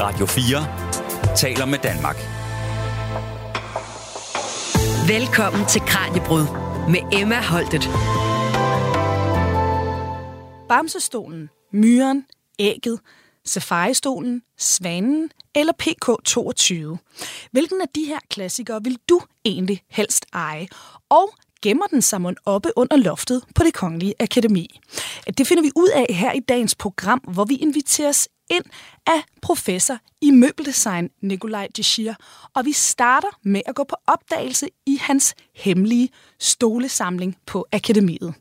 Radio 4 taler med Danmark. Velkommen til Kranjebrud med Emma Holtet. Bamsestolen, myren, ægget, safaristolen, svanen eller PK22. Hvilken af de her klassikere vil du egentlig helst eje? Og gemmer den sig oppe under loftet på det Kongelige Akademi? Det finder vi ud af her i dagens program, hvor vi inviteres ind af professor i møbeldesign Nikolaj Deshir, og vi starter med at gå på opdagelse i hans hemmelige stolesamling på akademiet.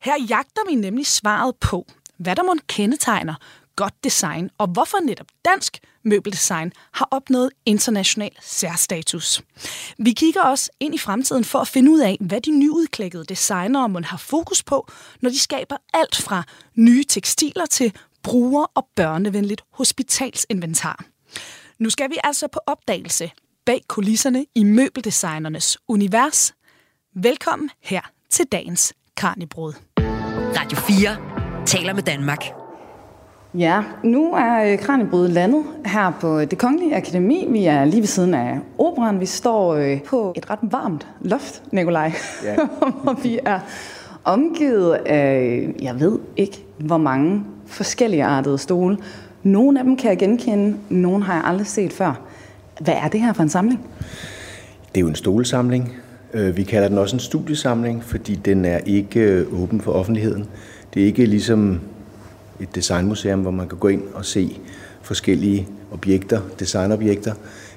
Her jagter vi nemlig svaret på, hvad der må kendetegner godt design, og hvorfor netop dansk møbeldesign har opnået international særstatus. Vi kigger også ind i fremtiden for at finde ud af, hvad de nyudklækkede designere må have fokus på, når de skaber alt fra nye tekstiler til bruger- og børnevenligt hospitalsinventar. Nu skal vi altså på opdagelse bag kulisserne i møbeldesignernes univers. Velkommen her til dagens Karnibrud. Radio 4 taler med Danmark. Ja, nu er Kranjebrud landet her på det Kongelige Akademi. Vi er lige ved siden af operan. Vi står øh, på et ret varmt loft, Nikolaj. Ja. hvor vi er omgivet af, jeg ved ikke, hvor mange forskellige artede stole. Nogle af dem kan jeg genkende, nogle har jeg aldrig set før. Hvad er det her for en samling? Det er jo en stolesamling. Øh, vi kalder den også en studiesamling, fordi den er ikke øh, åben for offentligheden. Det er ikke ligesom et designmuseum, hvor man kan gå ind og se forskellige objekter, designobjekter.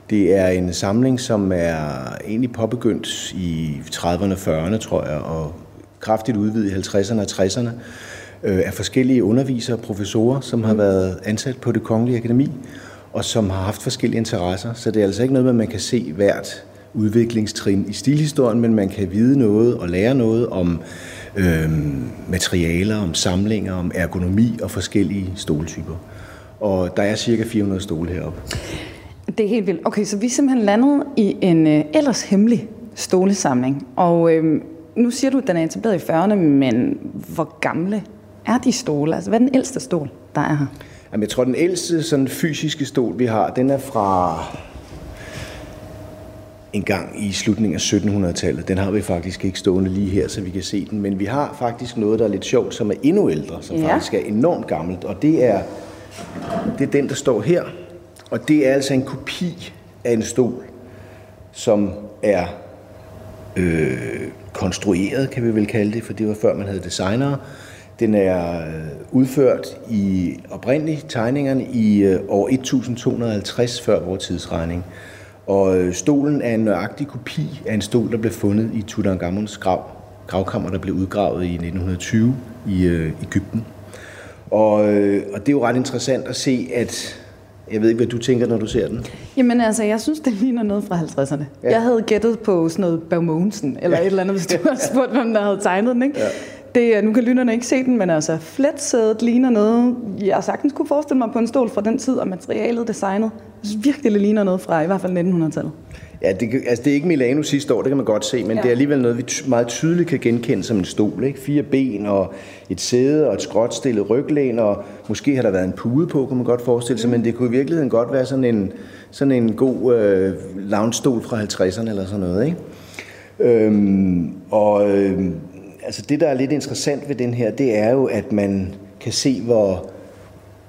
Det er en samling, som er egentlig påbegyndt i 30'erne og 40'erne, tror jeg, og kraftigt udvidet i 50'erne og 60'erne øh, af forskellige undervisere og professorer, som har været ansat på det kongelige akademi, og som har haft forskellige interesser. Så det er altså ikke noget, man kan se hvert udviklingstrin i stilhistorien, men man kan vide noget og lære noget om øh, materialer, om samlinger, om ergonomi og forskellige stoltyper. Og der er cirka 400 stole heroppe. Det er helt vildt. Okay, så vi er simpelthen landet i en øh, ellers hemmelig stolesamling. Og øh, nu siger du, at den er etableret i 40'erne, men hvor gamle er de stole? Altså, hvad er den ældste stol, der er her? Jamen, jeg tror, den ældste sådan, fysiske stol, vi har, den er fra en gang i slutningen af 1700-tallet. Den har vi faktisk ikke stående lige her, så vi kan se den. Men vi har faktisk noget, der er lidt sjovt, som er endnu ældre, som ja. faktisk er enormt gammelt. Og det er, det er den, der står her. Og det er altså en kopi af en stol, som er øh, konstrueret, kan vi vel kalde det, for det var før man havde designere. Den er øh, udført i oprindeligt tegningerne i øh, år 1250 før vores tidsregning. Og øh, stolen er en nøjagtig kopi af en stol, der blev fundet i Tutankhamons grav, gravkammer, der blev udgravet i 1920 i Ægypten. Og, og det er jo ret interessant at se, at jeg ved ikke, hvad du tænker, når du ser den. Jamen altså, jeg synes, det ligner noget fra 50'erne. Ja. Jeg havde gættet på sådan noget Bermonsen, eller ja. et eller andet, hvis du havde spurgt, hvem der havde tegnet den, ikke? Ja. Det, nu kan lytterne ikke se den, men altså fletsædet ligner noget, jeg sagtens kunne forestille mig på en stol fra den tid, og materialet designet. Jeg synes virkelig, det ligner noget fra i hvert fald 1900-tallet. Ja, det, altså det er ikke Milano sidste år, det kan man godt se, men ja. det er alligevel noget, vi meget tydeligt kan genkende som en stol. Ikke? Fire ben og et sæde og et skråt stillet ryglæn, og måske har der været en pude på, kan man godt forestille sig, mm. men det kunne i virkeligheden godt være sådan en, sådan en god øh, lounge-stol fra 50'erne eller sådan noget. Ikke? Øhm, og øh, altså det, der er lidt interessant ved den her, det er jo, at man kan se, hvor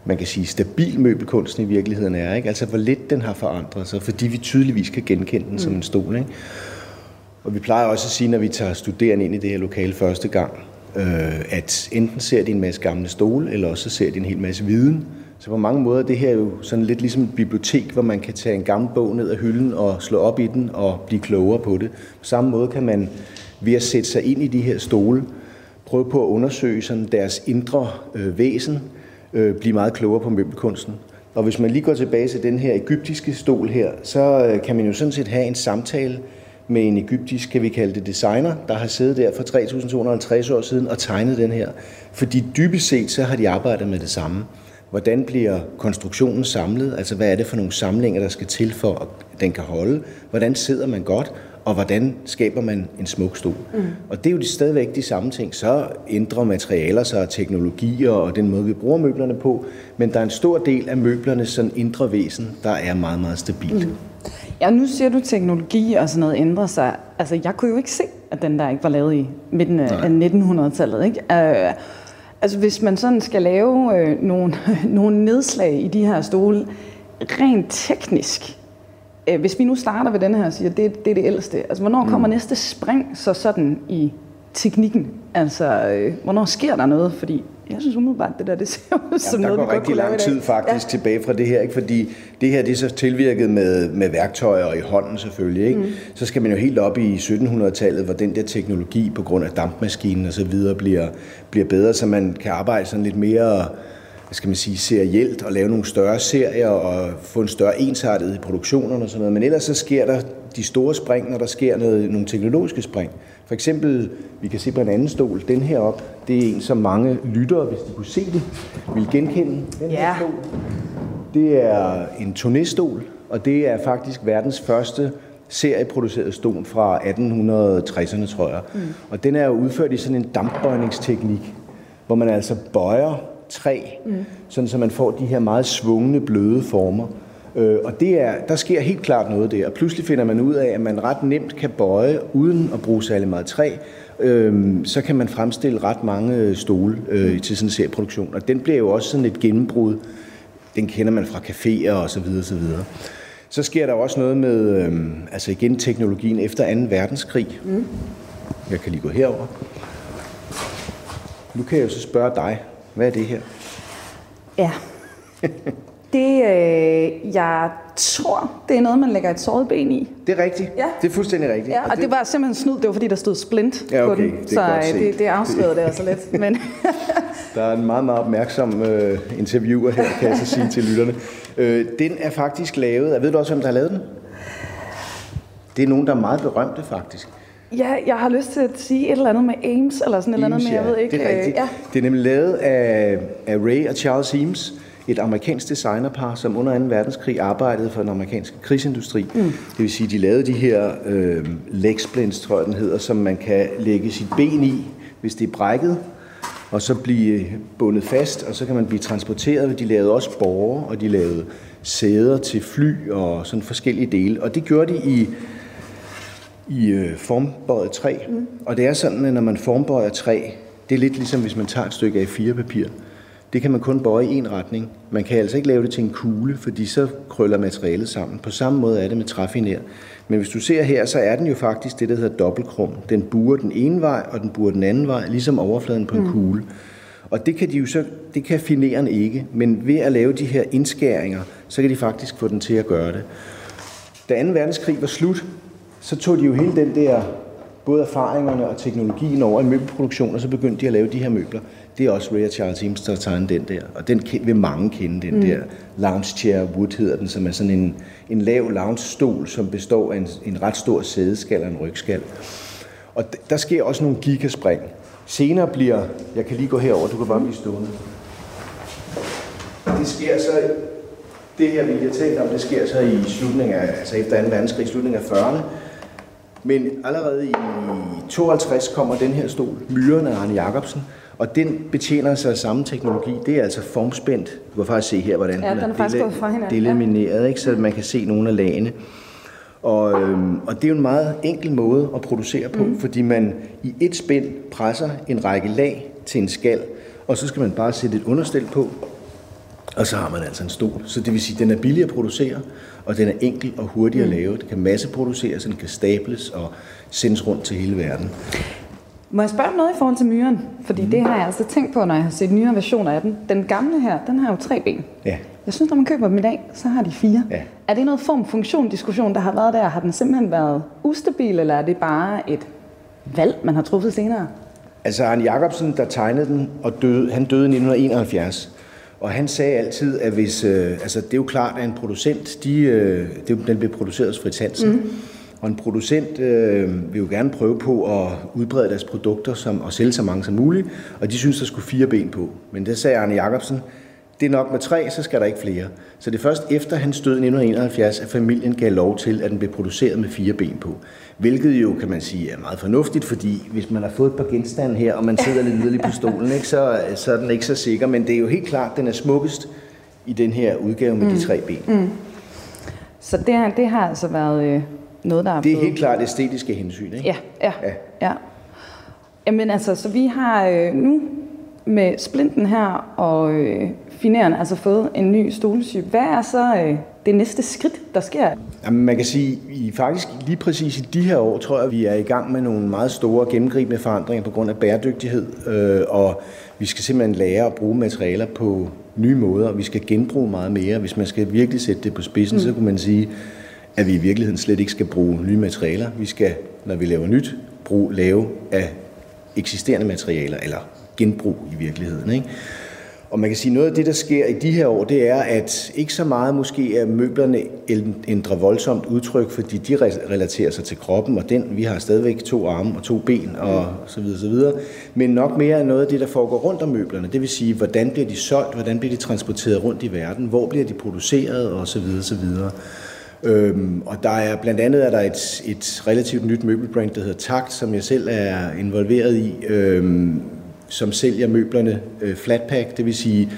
man kan sige, stabil møbelkunsten i virkeligheden er. Ikke? Altså hvor lidt den har forandret sig, fordi vi tydeligvis kan genkende den mm. som en stol. Ikke? Og vi plejer også at sige, når vi tager studerende ind i det her lokale første gang, øh, at enten ser de en masse gamle stole, eller også ser de en hel masse viden. Så på mange måder det her er jo sådan lidt ligesom et bibliotek, hvor man kan tage en gammel bog ned af hylden og slå op i den og blive klogere på det. På samme måde kan man ved at sætte sig ind i de her stole, prøve på at undersøge sådan deres indre øh, væsen, øh, blive meget klogere på møbelkunsten. Og hvis man lige går tilbage til den her egyptiske stol her, så øh, kan man jo sådan set have en samtale med en egyptisk, kan vi kalde det designer, der har siddet der for 3250 år siden og tegnet den her. Fordi dybest set, så har de arbejdet med det samme. Hvordan bliver konstruktionen samlet? Altså, hvad er det for nogle samlinger, der skal til for, at den kan holde? Hvordan sidder man godt? Og hvordan skaber man en smuk stol. Mm. Og det er jo stadigvæk de samme ting. Så ændrer materialer sig og teknologier og den måde, vi bruger møblerne på, men der er en stor del af møblernes sådan indre væsen, der er meget, meget stabilt. Mm. Ja, nu siger du, at teknologi og sådan noget ændrer sig. Altså, jeg kunne jo ikke se, at den der ikke var lavet i midten af 1900-tallet. Ikke? Uh, altså, hvis man sådan skal lave uh, nogle, nogle nedslag i de her stole, rent teknisk, hvis vi nu starter ved den her og siger, at det, det er det ældste, altså, hvornår kommer mm. næste spring så sådan i teknikken? Altså, uh, hvornår sker der noget? Fordi jeg synes umiddelbart, det der, det ser ud som ja, noget, der går rigtig lang tid faktisk ja. tilbage fra det her, ikke? fordi det her det er så tilvirket med, med værktøjer og i hånden selvfølgelig. Ikke? Mm. Så skal man jo helt op i 1700-tallet, hvor den der teknologi på grund af dampmaskinen og så videre bliver, bliver bedre, så man kan arbejde sådan lidt mere hvad skal man sige, serielt og lave nogle større serier og få en større ensartethed i produktionerne og sådan noget. Men ellers så sker der de store spring, når der sker noget, nogle teknologiske spring. For eksempel, vi kan se på en anden stol, den her op, det er en, som mange lyttere, hvis de kunne se det, vil genkende. Den her stol, det er en turnéstol, og det er faktisk verdens første serieproduceret stol fra 1860'erne, tror jeg. Mm. Og den er jo udført i sådan en dampbøjningsteknik, hvor man altså bøjer træ, mm. sådan så man får de her meget svungne, bløde former. Øh, og det er, der sker helt klart noget der. Og pludselig finder man ud af, at man ret nemt kan bøje, uden at bruge særlig meget træ. Øh, så kan man fremstille ret mange stole øh, til sådan en serieproduktion. Og den bliver jo også sådan et gennembrud. Den kender man fra caféer og så videre, så videre. Så sker der også noget med, øh, altså igen teknologien efter 2. verdenskrig. Mm. Jeg kan lige gå herover. Nu kan jeg jo så spørge dig, hvad er det her? Ja. Det, øh, jeg tror, det er noget, man lægger et såret ben i. Det er rigtigt. Ja. Det er fuldstændig rigtigt. Ja, og det var simpelthen snyd, det var fordi, der stod splint Ja, på okay, den. det så øh, det, det afslørede det altså lidt. Men Der er en meget, meget opmærksom øh, interviewer her, kan jeg så sige til lytterne. Øh, den er faktisk lavet, ved du også, hvem der har lavet den? Det er nogen, der er meget berømte faktisk. Ja, jeg har lyst til at sige et eller andet med Ames, eller sådan et eller andet, men jeg ved ikke. Det er, rigtigt. øh, ja. det er nemlig lavet af, af Ray og Charles Eames, et amerikansk designerpar, som under 2. verdenskrig arbejdede for den amerikanske krigsindustri. Mm. Det vil sige, de lavede de her øh, leg splints, tror jeg den hedder, som man kan lægge sit ben i, hvis det er brækket, og så blive bundet fast, og så kan man blive transporteret. De lavede også borger, og de lavede sæder til fly og sådan forskellige dele. Og det gjorde de i i øh, formbøjet træ. Mm. Og det er sådan, at når man formbøjer træ, det er lidt ligesom hvis man tager et stykke A4-papir. Det kan man kun bøje i en retning. Man kan altså ikke lave det til en kugle, fordi så krøller materialet sammen. På samme måde er det med træfiner. Men hvis du ser her, så er den jo faktisk det, der hedder dobbeltkrum. Den buer den ene vej, og den buer den anden vej, ligesom overfladen på en kugle. Og det kan de jo så, det kan fineren ikke, men ved at lave de her indskæringer, så kan de faktisk få den til at gøre det. Da 2. verdenskrig var slut, så tog de jo hele den der, både erfaringerne og teknologien over i møbelproduktion, og så begyndte de at lave de her møbler. Det er også Ray og Charles Eames, der har tegnet den der, og den vil mange kende, den mm. der lounge chair wood hedder den, som er sådan en, en lav lounge-stol, som består af en, en ret stor sædeskal og en rygskal. Og der sker også nogle gigaspring. Senere bliver, jeg kan lige gå herover, du kan bare blive stående. Det sker så, det her vi har talt om, det sker så i slutningen af, altså efter 2. verdenskrig, slutningen af 40'erne. Men allerede i 52 kommer den her stol, Myren af Arne Jacobsen, og den betjener sig af samme teknologi. Det er altså formspændt. Du kan faktisk se her, hvordan Ja, den er faktisk dele- gået fra hinanden, delamineret, ikke? så man kan se nogle af lagene. Og, øhm, og det er jo en meget enkel måde at producere på, mm. fordi man i et spænd presser en række lag til en skal, og så skal man bare sætte et understel på, og så har man altså en stol. Så det vil sige, at den er billig at producere, og den er enkel og hurtig at lave. Den kan masseproduceres, den kan stables og sendes rundt til hele verden. Må jeg spørge om noget i forhold til myren? Fordi mm. det har jeg altså tænkt på, når jeg har set nyere versioner af den. Den gamle her, den har jo tre ben. Ja. Jeg synes, når man køber dem i dag, så har de fire. Ja. Er det noget form-funktion-diskussion, der har været der? Har den simpelthen været ustabil, eller er det bare et valg, man har truffet senere? Altså Arne Jacobsen, der tegnede den, og døde, han døde i 1971. Og han sagde altid, at hvis, øh, altså det er jo klart, at en producent, de, øh, det, den blev produceret hos Fritz Hansen, mm. og en producent øh, vil jo gerne prøve på at udbrede deres produkter som, og sælge så mange som muligt, og de synes, der skulle fire ben på. Men det sagde Arne Jacobsen, det er nok med tre, så skal der ikke flere. Så det er først efter hans død i 1971, at familien gav lov til, at den blev produceret med fire ben på. Hvilket jo, kan man sige, er meget fornuftigt, fordi hvis man har fået et par genstande her, og man sidder lidt yderligt på stolen, ikke, så, så er den ikke så sikker. Men det er jo helt klart, at den er smukkest i den her udgave med mm. de tre ben. Mm. Så det, det har altså været øh, noget, der er Det er helt klart æstetiske hensyn, ikke? Ja, ja, ja. ja. Jamen altså, så vi har øh, nu med splinten her og øh, fineren altså fået en ny stoltype. Hvad er så øh, det næste skridt, der sker? Jamen, man kan sige, i faktisk lige præcis i de her år, tror jeg, vi er i gang med nogle meget store gennemgribende forandringer på grund af bæredygtighed. Øh, og vi skal simpelthen lære at bruge materialer på nye måder, og vi skal genbruge meget mere. Hvis man skal virkelig sætte det på spidsen, mm. så kunne man sige, at vi i virkeligheden slet ikke skal bruge nye materialer. Vi skal, når vi laver nyt, bruge, lave af eksisterende materialer, eller genbrug i virkeligheden. Ikke? Og man kan sige, noget af det, der sker i de her år, det er, at ikke så meget måske er møblerne ændrer voldsomt udtryk, fordi de relaterer sig til kroppen, og den, vi har stadigvæk to arme og to ben og så videre, så videre. Men nok mere er noget af det, der foregår rundt om møblerne. Det vil sige, hvordan bliver de solgt, hvordan bliver de transporteret rundt i verden, hvor bliver de produceret og så videre, så videre. Øhm, og der er blandt andet er der et, et relativt nyt møbelbrand, der hedder Takt, som jeg selv er involveret i, øhm, som sælger møblerne øh, flatpack, det vil sige,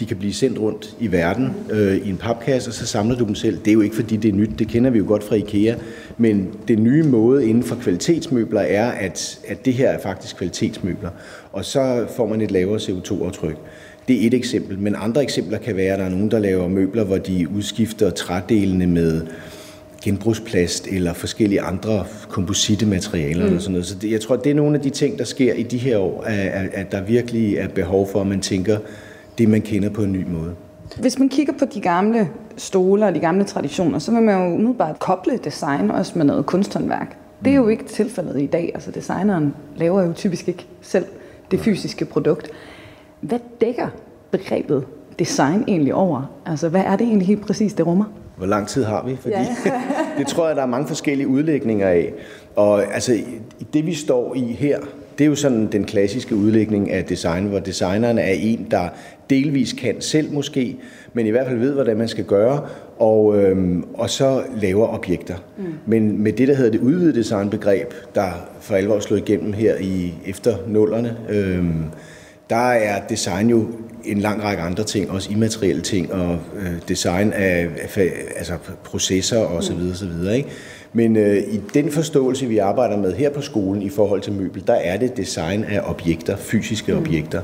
de kan blive sendt rundt i verden øh, i en papkasse, og så samler du dem selv. Det er jo ikke, fordi det er nyt, det kender vi jo godt fra IKEA, men det nye måde inden for kvalitetsmøbler er, at, at det her er faktisk kvalitetsmøbler, og så får man et lavere CO2-aftryk. Det er et eksempel, men andre eksempler kan være, at der er nogen, der laver møbler, hvor de udskifter trædelene med genbrugsplast eller forskellige andre kompositte materialer mm. og sådan noget. Så det, jeg tror, det er nogle af de ting, der sker i de her år, at, at der virkelig er behov for, at man tænker det, man kender på en ny måde. Hvis man kigger på de gamle stole og de gamle traditioner, så vil man jo umiddelbart koble design også med noget kunsthåndværk. Det er jo mm. ikke tilfældet i dag. Altså designeren laver jo typisk ikke selv det fysiske produkt. Hvad dækker begrebet design egentlig over? Altså hvad er det egentlig helt præcis, det rummer? Hvor lang tid har vi? Fordi ja. det tror jeg, der er mange forskellige udlægninger af. Og altså, det vi står i her, det er jo sådan den klassiske udlægning af design, hvor designeren er en, der delvis kan selv måske, men i hvert fald ved, hvordan man skal gøre, og, øhm, og så laver objekter. Mm. Men med det, der hedder det udvidede designbegreb, der for alvor slået igennem her i efter nullerne, øhm, der er design jo en lang række andre ting, også immaterielle ting, og øh, design af, af altså processer og så videre, så videre ikke? Men øh, i den forståelse, vi arbejder med her på skolen i forhold til møbel, der er det design af objekter, fysiske mm. objekter,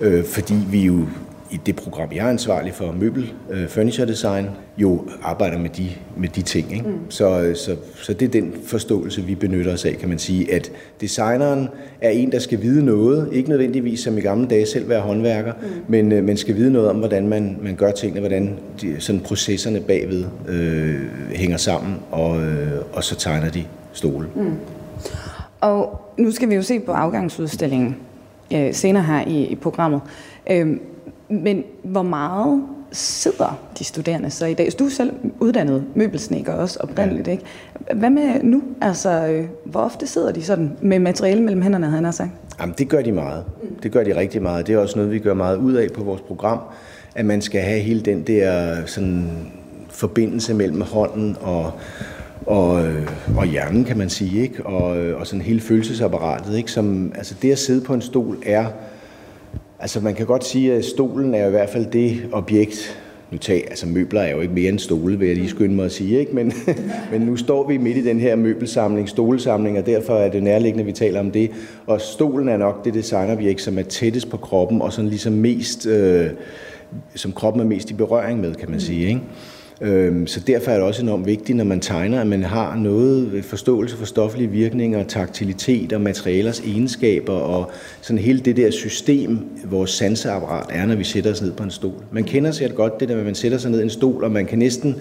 øh, fordi vi jo i det program, jeg er ansvarlig for, møbel, øh, furniture design, jo arbejder med de, med de ting. Ikke? Mm. Så, så, så det er den forståelse, vi benytter os af, kan man sige, at designeren er en, der skal vide noget, ikke nødvendigvis som i gamle dage selv være håndværker, mm. men, øh, men skal vide noget om, hvordan man, man gør tingene, hvordan de, sådan processerne bagved øh, hænger sammen, og, øh, og så tegner de stole. Mm. Og nu skal vi jo se på afgangsudstillingen øh, senere her i, i programmet. Øh, men hvor meget sidder de studerende så i dag? Så du er selv uddannet møbelsnækker også oprindeligt, ikke? Hvad med nu? Altså, øh, hvor ofte sidder de sådan med materiale mellem hænderne, havde han sagt? Jamen, det gør de meget. Det gør de rigtig meget. Det er også noget, vi gør meget ud af på vores program, at man skal have hele den der sådan, forbindelse mellem hånden og, og, øh, og hjernen, kan man sige, ikke? Og, øh, og sådan hele følelsesapparatet, ikke? Som, altså det at sidde på en stol er Altså man kan godt sige, at stolen er i hvert fald det objekt, nu tag, altså møbler er jo ikke mere end stole, vil jeg lige skynde mig at sige, ikke? Men, men nu står vi midt i den her møbelsamling, stolesamling, og derfor er det nærliggende, at vi taler om det. Og stolen er nok det designobjekt, som er tættest på kroppen, og sådan ligesom mest, øh, som kroppen er mest i berøring med, kan man sige, ikke? Øhm, så derfor er det også enormt vigtigt, når man tegner, at man har noget forståelse for stoffelige virkninger, taktilitet og materialers egenskaber og sådan hele det der system, vores sanseapparat er, når vi sætter os ned på en stol. Man kender sig godt det der, at man sætter sig ned i en stol, og man kan næsten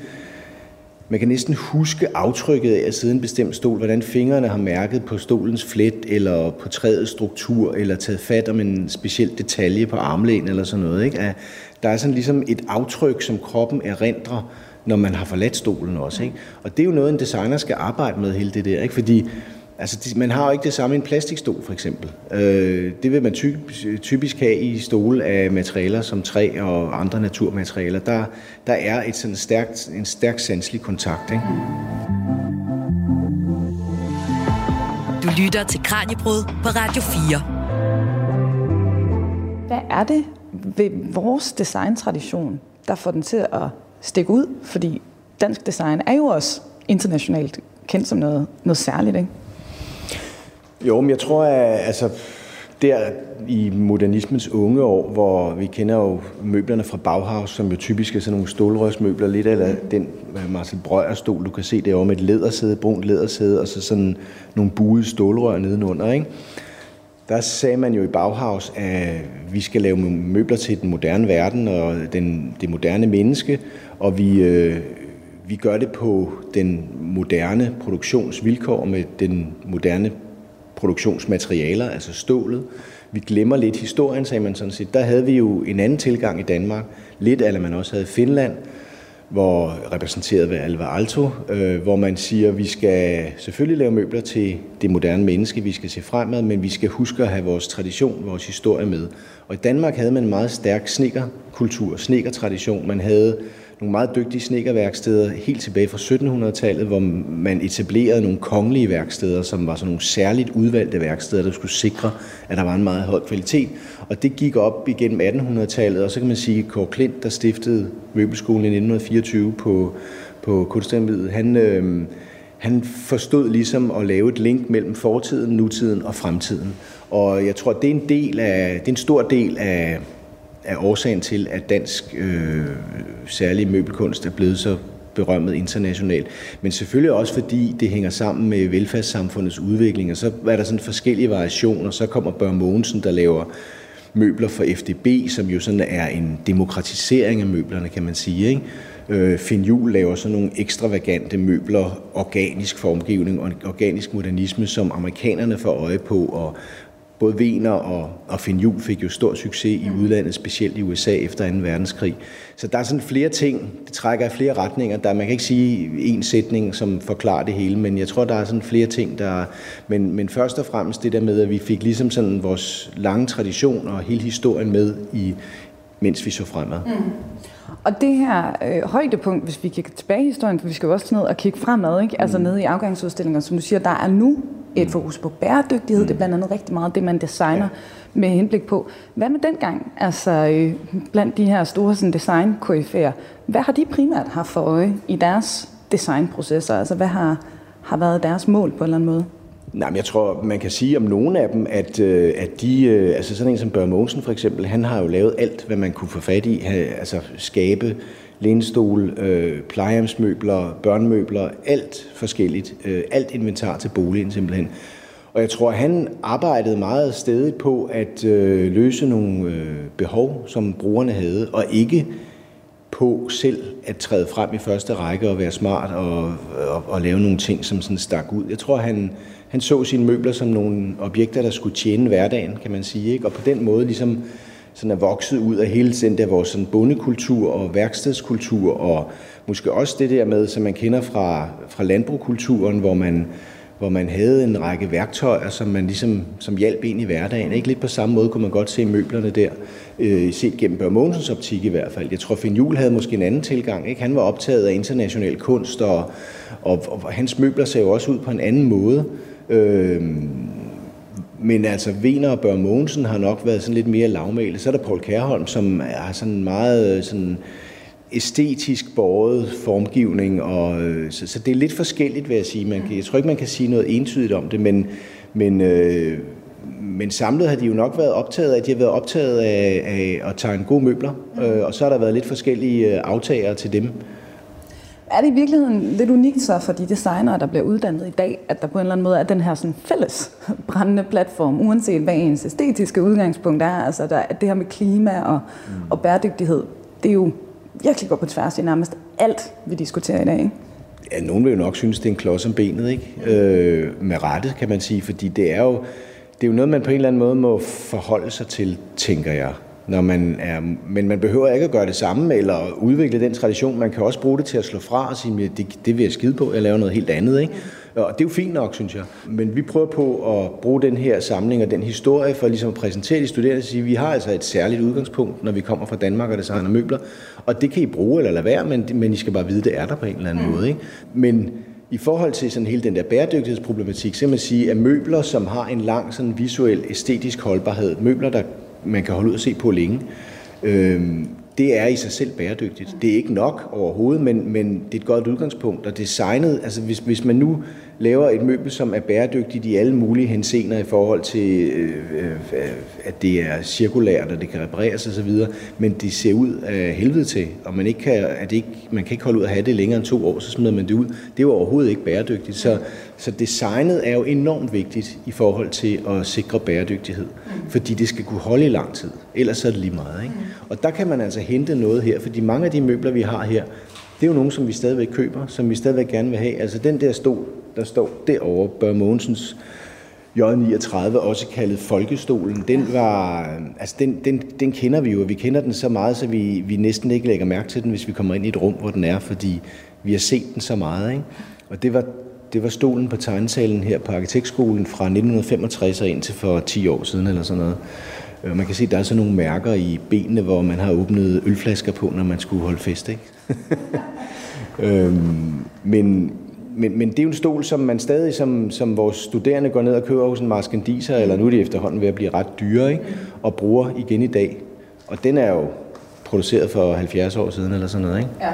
man kan næsten huske aftrykket af at sidde en bestemt stol, hvordan fingrene har mærket på stolens flet, eller på træets struktur, eller taget fat om en speciel detalje på armlæn, eller sådan noget. Ikke? At der er sådan ligesom et aftryk, som kroppen erindrer, når man har forladt stolen også. Ikke? Og det er jo noget, en designer skal arbejde med, hele det der. Ikke? Fordi Altså, man har jo ikke det samme i en plastikstol, for eksempel. Øh, det vil man ty typisk have i stole af materialer som træ og andre naturmaterialer. Der, der er et sådan stærkt, en stærk sanselig kontakt. Ikke? Du lytter til Kranjebrud på Radio 4. Hvad er det ved vores designtradition, der får den til at stikke ud? Fordi dansk design er jo også internationalt kendt som noget, noget særligt, ikke? Jo, men jeg tror, at altså, der i modernismens unge år, hvor vi kender jo møblerne fra Bauhaus, som jo typisk er sådan nogle stålrørsmøbler, lidt af den øh, Marcel Breuer stol, du kan se derovre med et lædersæde, brunt lædersæde, og så sådan nogle buede stålrør nedenunder, ikke? Der sagde man jo i Bauhaus, at vi skal lave møbler til den moderne verden og den, det moderne menneske, og vi, øh, vi gør det på den moderne produktionsvilkår med den moderne produktionsmaterialer, altså stålet. Vi glemmer lidt historien, sagde man sådan set. Der havde vi jo en anden tilgang i Danmark, lidt eller man også havde i Finland, hvor repræsenteret ved Alvar Alto, øh, hvor man siger, at vi skal selvfølgelig lave møbler til det moderne menneske, vi skal se fremad, men vi skal huske at have vores tradition, vores historie med. Og i Danmark havde man en meget stærk snekerkultur, snekertradition. Man havde nogle meget dygtige snekerværksteder helt tilbage fra 1700-tallet, hvor man etablerede nogle kongelige værksteder, som var sådan nogle særligt udvalgte værksteder, der skulle sikre, at der var en meget høj kvalitet. Og det gik op igennem 1800-tallet, og så kan man sige, at Kåre Klint, der stiftede Møbelskolen i 1924 på, på Kunstakademiet, han, øh, han forstod ligesom at lave et link mellem fortiden, nutiden og fremtiden. Og jeg tror, det er en, del af, det er en stor del af, er årsagen til, at dansk øh, særlig møbelkunst er blevet så berømmet internationalt. Men selvfølgelig også fordi det hænger sammen med velfærdssamfundets udvikling, og så er der sådan forskellige variationer. Så kommer Bør Mogensen, der laver møbler for FDB, som jo sådan er en demokratisering af møblerne, kan man sige. Ikke? Øh, Finn Juhl laver sådan nogle ekstravagante møbler, organisk formgivning og organisk modernisme, som amerikanerne får øje på, og både Wiener og, og Finn Juhl fik jo stor succes i udlandet, specielt i USA efter 2. verdenskrig. Så der er sådan flere ting, det trækker i flere retninger. Der, man kan ikke sige en sætning, som forklarer det hele, men jeg tror, der er sådan flere ting, der men, men først og fremmest det der med, at vi fik ligesom sådan vores lange tradition og hele historien med, i, mens vi så fremad. Mm. Og det her øh, højdepunkt, hvis vi kigger tilbage i historien, for vi skal jo også ned og kigge fremad, ikke? altså mm. nede i afgangsudstillinger, som du siger, der er nu et fokus på bæredygtighed. Mm. Det er blandt andet rigtig meget det, man designer ja. med henblik på. Hvad med dengang? Altså øh, blandt de her store sådan, design hvad har de primært haft for øje i deres designprocesser? Altså hvad har, har været deres mål på en eller anden måde? Nej, men jeg tror, man kan sige om nogle af dem, at, øh, at de, øh, altså sådan en som Børge Mogensen for eksempel, han har jo lavet alt, hvad man kunne få fat i, altså skabe lænestol, øh, plejehjemsmøbler, børnemøbler, alt forskelligt, øh, alt inventar til boligen simpelthen. Og jeg tror, han arbejdede meget stedigt på at øh, løse nogle øh, behov, som brugerne havde, og ikke på selv at træde frem i første række og være smart og, og, og lave nogle ting, som sådan stak ud. Jeg tror, han, han så sine møbler som nogle objekter, der skulle tjene hverdagen, kan man sige. Ikke? Og på den måde ligesom sådan er vokset ud af hele den der vores sådan bondekultur og værkstedskultur, og måske også det der med, som man kender fra, fra landbrugskulturen, hvor man, hvor man havde en række værktøjer, som man ligesom som hjalp ind i hverdagen. Ikke lidt på samme måde kunne man godt se møblerne der, øh, set gennem Børge Mogensens optik i hvert fald. Jeg tror, Finn Juhl havde måske en anden tilgang. Ikke? Han var optaget af international kunst, og, og, og hans møbler ser jo også ud på en anden måde. Øh, men altså, Wiener og Bør Mogensen har nok været sådan lidt mere lavmælet. Så er der Paul Kærholm, som er sådan meget sådan æstetisk båret formgivning, og, øh, så, så det er lidt forskelligt, vil jeg sige. Man kan, jeg tror ikke, man kan sige noget entydigt om det, men, men, øh, men samlet har de jo nok været optaget af, at de har været optaget af, af at tegne gode møbler, øh, og så har der været lidt forskellige øh, aftagere til dem. Er det i virkeligheden lidt unikt så for de designere, der bliver uddannet i dag, at der på en eller anden måde er den her sådan fælles brændende platform, uanset hvad ens æstetiske udgangspunkt er, altså der, det her med klima og, mm. og bæredygtighed, det er jo virkelig går på tværs i nærmest alt, vi diskuterer i dag, ikke? Ja, nogen vil jo nok synes, det er en klods om benet, ikke? Øh, med rette, kan man sige, fordi det er jo, det er jo noget, man på en eller anden måde må forholde sig til, tænker jeg når man er, men man behøver ikke at gøre det samme eller udvikle den tradition. Man kan også bruge det til at slå fra og sige, at det, det vil jeg skide på, jeg laver noget helt andet. Ikke? Og det er jo fint nok, synes jeg. Men vi prøver på at bruge den her samling og den historie for ligesom at præsentere de studerende og sige, at vi har altså et særligt udgangspunkt, når vi kommer fra Danmark og designer møbler. Og det kan I bruge eller lade være, men, men I skal bare vide, at det er der på en eller anden mm. måde. Ikke? Men i forhold til sådan hele den der bæredygtighedsproblematik, så man sige, at møbler, som har en lang sådan visuel æstetisk holdbarhed, møbler, der man kan holde ud og se på længe, øh, det er i sig selv bæredygtigt. Det er ikke nok overhovedet, men, men det er et godt udgangspunkt. Og designet, altså hvis, hvis man nu laver et møbel, som er bæredygtigt i alle mulige henseender i forhold til, øh, øh at det er cirkulært, og det kan repareres osv., men det ser ud af helvede til, og man, ikke kan, at det ikke, man kan ikke holde ud at have det længere end to år, så smider man det ud. Det er jo overhovedet ikke bæredygtigt. Så, så designet er jo enormt vigtigt i forhold til at sikre bæredygtighed, fordi det skal kunne holde i lang tid. Ellers er det lige meget. Ikke? Og der kan man altså hente noget her, fordi mange af de møbler, vi har her, det er jo nogle, som vi stadigvæk køber, som vi stadigvæk gerne vil have. Altså den der stol, der står derovre, Bør Mogensens J39, også kaldet Folkestolen, den var, altså den, den, den kender vi jo, og vi kender den så meget, så vi, vi næsten ikke lægger mærke til den, hvis vi kommer ind i et rum, hvor den er, fordi vi har set den så meget. Ikke? Og det var, det var stolen på tegnesalen her på Arkitektskolen fra 1965 og indtil for 10 år siden eller sådan noget. Øh, man kan se, at der er sådan nogle mærker i benene, hvor man har åbnet ølflasker på, når man skulle holde fest. Ikke? øhm, men, men, men det er jo en stol, som man stadig som, som vores studerende går ned og køber hos en Maskendiser, eller nu er de efterhånden ved at blive ret dyre, ikke? og bruger igen i dag. Og den er jo produceret for 70 år siden, eller sådan noget, ikke? Ja.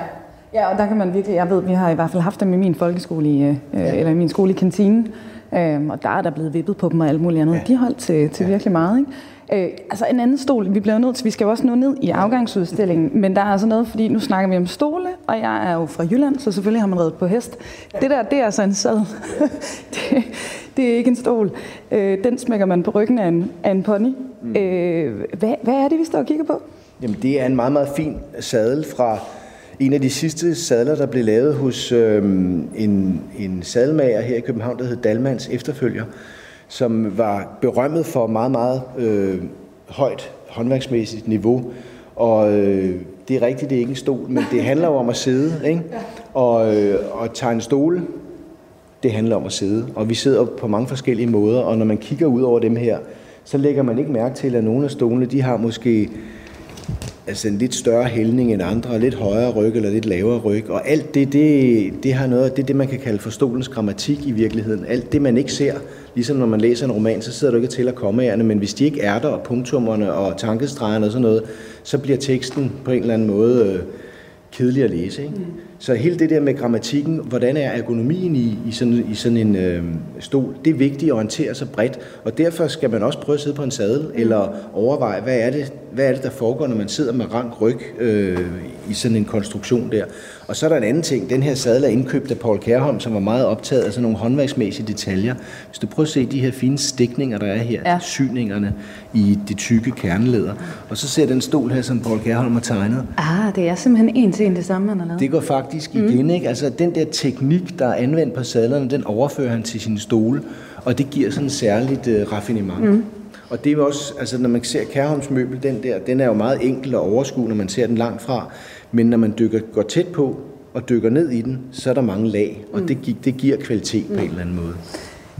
Ja, og der kan man virkelig, jeg ved, vi har i hvert fald haft dem i min folkeskole, i, øh, ja. eller i min skole i kantinen, øh, og der er der blevet vippet på dem og alt muligt andet. Ja. De holdt til, til ja. virkelig meget, ikke? Øh, altså en anden stol, vi bliver nødt til, vi skal jo også nå ned i afgangsudstillingen, men der er altså noget, fordi nu snakker vi om stole, og jeg er jo fra Jylland, så selvfølgelig har man reddet på hest. Det der, det er altså en sad. det, det er ikke en stol. Øh, den smækker man på ryggen af en, af en pony. Mm. Øh, hvad, hvad er det, vi står og kigger på? Jamen, det er en meget, meget fin sadel fra en af de sidste sadler, der blev lavet hos øh, en, en sadelmager her i København, der hed Dalmans efterfølger som var berømmet for meget, meget øh, højt håndværksmæssigt niveau. Og øh, det er rigtigt, det er ikke en stol, men det handler jo om at sidde. Ikke? Og, øh, og tegne stole, det handler om at sidde. Og vi sidder på mange forskellige måder, og når man kigger ud over dem her, så lægger man ikke mærke til, at nogle af stolene, de har måske altså en lidt større hældning end andre, lidt højere ryg eller lidt lavere ryg. Og alt det, det, det har noget, det er det, man kan kalde for stolens grammatik i virkeligheden. Alt det, man ikke ser, ligesom når man læser en roman, så sidder du ikke til at komme af men hvis de ikke er der, og punktummerne og tankestregerne og sådan noget, så bliver teksten på en eller anden måde øh, kedelig at læse. Ikke? Mm. Så hele det der med grammatikken, hvordan er ergonomien i, i, sådan, i sådan en øh, stol, det er vigtigt at orientere sig bredt, og derfor skal man også prøve at sidde på en sadel, mm. eller overveje, hvad er, det, hvad er det, der foregår, når man sidder med rank ryg øh, i sådan en konstruktion der. Og så er der en anden ting. Den her sadel er indkøbt af Paul Kærholm, som var meget optaget af sådan nogle håndværksmæssige detaljer. Hvis du prøver at se de her fine stikninger, der er her, ja. syningerne i de tykke kerneleder. Og så ser den stol her, som Paul Kærholm har tegnet. Ah, det er simpelthen en til en det samme, han har lavet. Det går faktisk mm. igen, ikke? Altså den der teknik, der er anvendt på sadlerne, den overfører han til sin stole, og det giver sådan en særligt uh, raffinement. Mm. Og det er også, altså når man ser Kærholms møbel, den der, den er jo meget enkel at overskue, når man ser den langt fra. Men når man dykker, går tæt på og dykker ned i den, så er der mange lag, og mm. det, det giver kvalitet mm. på en eller anden måde.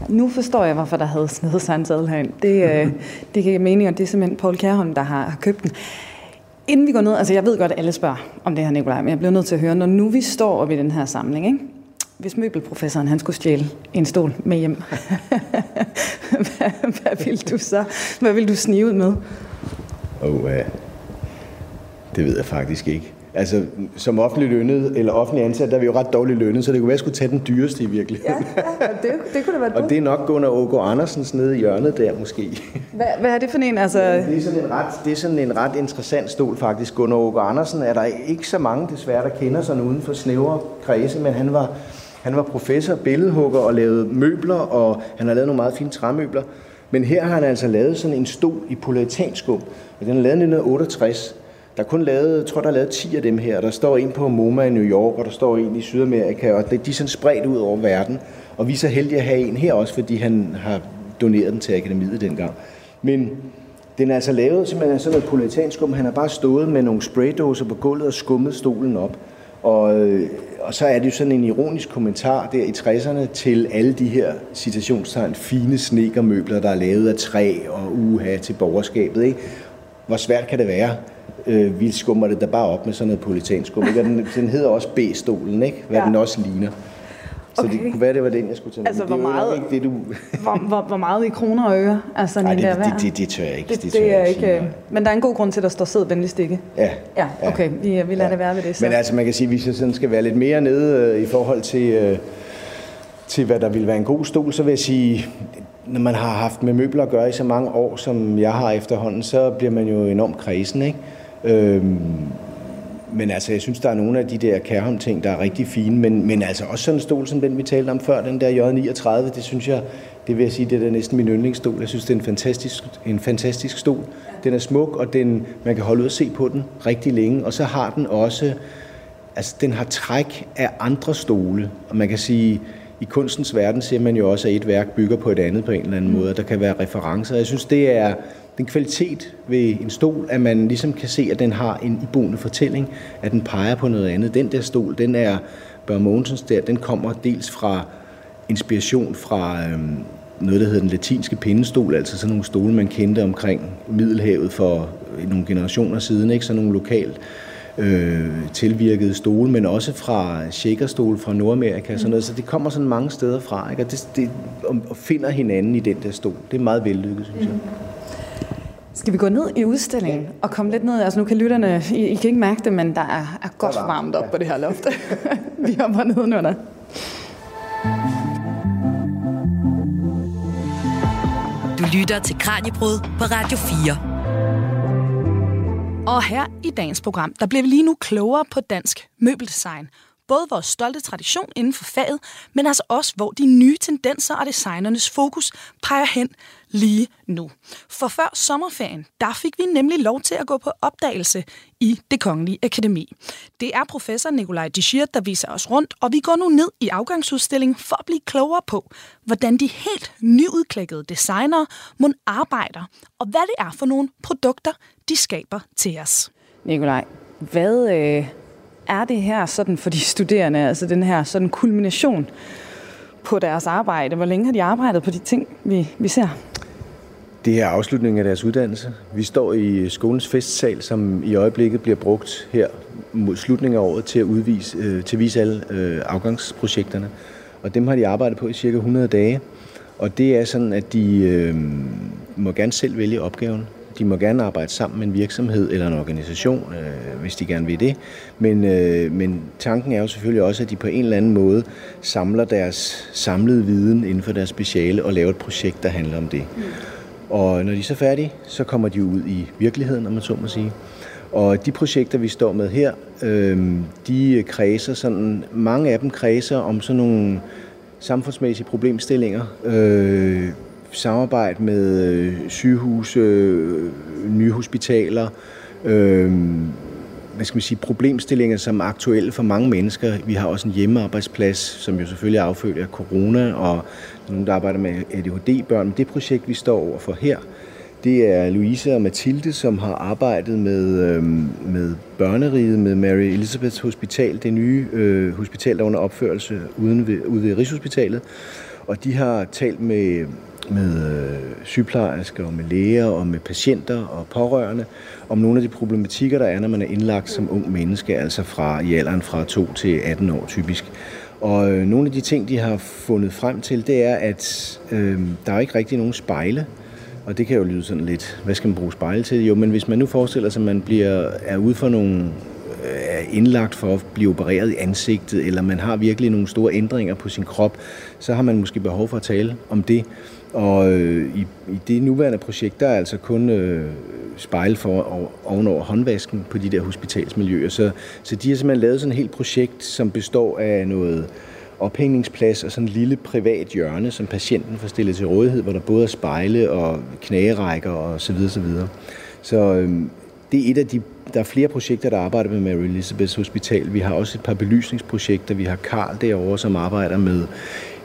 Nu forstår jeg, hvorfor der havde snedet sig en sadel herind. Det, øh, det giver mening, og det er simpelthen Paul Kærholm, der har, har købt den. Inden vi går ned, altså jeg ved godt, at alle spørger om det her, Nikolaj, men jeg bliver nødt til at høre, når nu vi står oppe i den her samling, ikke? hvis møbelprofessoren han skulle stjæle en stol med hjem, hvad, hvad vil du så? Hvad vil du snige ud med? Oh, uh, det ved jeg faktisk ikke. Altså, som offentlig lønnet, eller offentlig ansat, der er vi jo ret dårligt lønnet, så det kunne være, at jeg skulle tage den dyreste i virkeligheden. Ja, ja det, det kunne det være Og det er nok Gunnar Ågo Andersens nede i hjørnet der, måske. Hvad, hvad er det for en? Altså... Ja, det, er sådan en ret, det er sådan en ret interessant stol, faktisk. Gunnar Ågo Andersen er der ikke så mange, desværre, der kender sådan uden for snævre kredse, men han var, han var professor, billedhugger og lavede møbler, og han har lavet nogle meget fine træmøbler. Men her har han altså lavet sådan en stol i polaritansskum, og den er lavet i 1968. Der er kun lavet, jeg tror, der er lavet 10 af dem her. Der står en på MoMA i New York, og der står en i Sydamerika, og de er sådan spredt ud over verden. Og vi er så heldige at have en her også, fordi han har doneret den til akademiet dengang. Men den er altså lavet simpelthen sådan noget polaritansskum. Han har bare stået med nogle spraydåser på gulvet og skummet stolen op. Og, øh, og så er det jo sådan en ironisk kommentar der i 60'erne til alle de her citationstegn fine snekermøbler, der er lavet af træ og uha til borgerskabet. Ikke? Hvor svært kan det være? Øh, vi skummer det da bare op med sådan noget politanskum. Ikke? den, den hedder også B-stolen, ikke? hvad ja. den også ligner. Så okay. det kunne være, det var den, jeg skulle tage Altså, hvor meget, ikke det, du... hvor, hvor, hvor meget i kroner og øre er sådan Nej, en det, der det, det, det, tør jeg ikke. Det, det, det, er ikke, ikke... Men der er en god grund til, at der står sæd venligst ikke. Ja. Ja, okay. Vi, vi lader ja. det være ved det. Så. Men altså, man kan sige, at hvis jeg sådan skal være lidt mere nede øh, i forhold til, øh, til, hvad der vil være en god stol, så vil jeg sige, når man har haft med møbler at gøre i så mange år, som jeg har efterhånden, så bliver man jo enormt kredsen, ikke? Øhm, men altså, jeg synes, der er nogle af de der Kærholm-ting, der er rigtig fine, men, men altså også sådan en stol som den, vi talte om før, den der J39, det synes jeg, det vil jeg sige, det er næsten min yndlingsstol. Jeg synes, det er en fantastisk, en fantastisk stol. Den er smuk, og den, man kan holde ud og se på den rigtig længe, og så har den også, altså den har træk af andre stole, og man kan sige, i kunstens verden ser man jo også, at et værk bygger på et andet på en eller anden måde. Der kan være referencer. Jeg synes, det er den kvalitet ved en stol, at man ligesom kan se, at den har en iboende fortælling, at den peger på noget andet. Den der stol, den er Bør Mogensens der, den kommer dels fra inspiration fra øhm, noget, der hedder den latinske pindestol, altså sådan nogle stole, man kendte omkring Middelhavet for nogle generationer siden, ikke? sådan nogle lokalt øh, tilvirkede stole, men også fra shakerstol fra Nordamerika, sådan noget. så det kommer sådan mange steder fra, ikke? og det, det og finder hinanden i den der stol. Det er meget vellykket, synes jeg. Skal vi gå ned i udstillingen og komme lidt ned? Altså nu kan lytterne, I, I kan ikke mærke det, men der er, er godt varmt op på det her loft. vi hopper nedenunder. Du lytter til Kranjebrud på Radio 4. Og her i dagens program, der bliver vi lige nu klogere på dansk møbeldesign. Både vores stolte tradition inden for faget, men altså også, hvor de nye tendenser og designernes fokus peger hen lige nu. For før sommerferien, der fik vi nemlig lov til at gå på opdagelse i det Kongelige Akademi. Det er professor Nikolaj Dishir, der viser os rundt, og vi går nu ned i afgangsudstillingen for at blive klogere på, hvordan de helt nyudklækkede designere må arbejder, og hvad det er for nogle produkter, de skaber til os. Nikolaj, hvad øh, er det her sådan for de studerende, altså den her sådan kulmination på deres arbejde? Hvor længe har de arbejdet på de ting, vi, vi ser? Det er afslutningen af deres uddannelse. Vi står i skolens festsal, som i øjeblikket bliver brugt her mod slutningen af året til at, udvise, øh, til at vise alle øh, afgangsprojekterne. Og dem har de arbejdet på i cirka 100 dage. Og det er sådan, at de øh, må gerne selv vælge opgaven. De må gerne arbejde sammen med en virksomhed eller en organisation, øh, hvis de gerne vil det. Men, øh, men tanken er jo selvfølgelig også, at de på en eller anden måde samler deres samlede viden inden for deres speciale og laver et projekt, der handler om det. Mm. Og når de er så færdige, så kommer de ud i virkeligheden, om man så må sige. Og de projekter, vi står med her, øh, de kredser sådan, mange af dem kredser om sådan nogle samfundsmæssige problemstillinger. Øh, samarbejde med øh, sygehuse, øh, nye hospitaler, øh, hvad skal man sige, problemstillinger, som er aktuelle for mange mennesker. Vi har også en hjemmearbejdsplads, som jo selvfølgelig er affødt af corona, og nogen, der arbejder med ADHD-børn. Men det projekt, vi står over for her, det er Louise og Mathilde, som har arbejdet med, øh, med børneriget med Mary Elizabeth Hospital, det nye øh, hospital, der er under opførelse uden ved, ude ved Rigshospitalet. Og de har talt med med øh, sygeplejersker og med læger og med patienter og pårørende om nogle af de problematikker, der er, når man er indlagt som ung menneske, altså fra i alderen fra 2 til 18 år typisk. Og øh, nogle af de ting, de har fundet frem til, det er, at øh, der er ikke rigtig nogen spejle. Og det kan jo lyde sådan lidt, hvad skal man bruge spejle til? Jo, men hvis man nu forestiller sig, at man bliver, er ude for nogle øh, er indlagt for at blive opereret i ansigtet, eller man har virkelig nogle store ændringer på sin krop, så har man måske behov for at tale om det. Og øh, i, i det nuværende projekt, der er altså kun øh, spejl for ovenover håndvasken på de der hospitalsmiljøer. Så, så de har simpelthen lavet sådan et helt projekt, som består af noget ophængningsplads og sådan en lille privat hjørne, som patienten får stillet til rådighed, hvor der både er spejle og knagerækker og så videre, så videre. Så øh, det er et af de der er flere projekter, der arbejder med Mary Elizabeth Hospital. Vi har også et par belysningsprojekter. Vi har Karl derovre, som arbejder med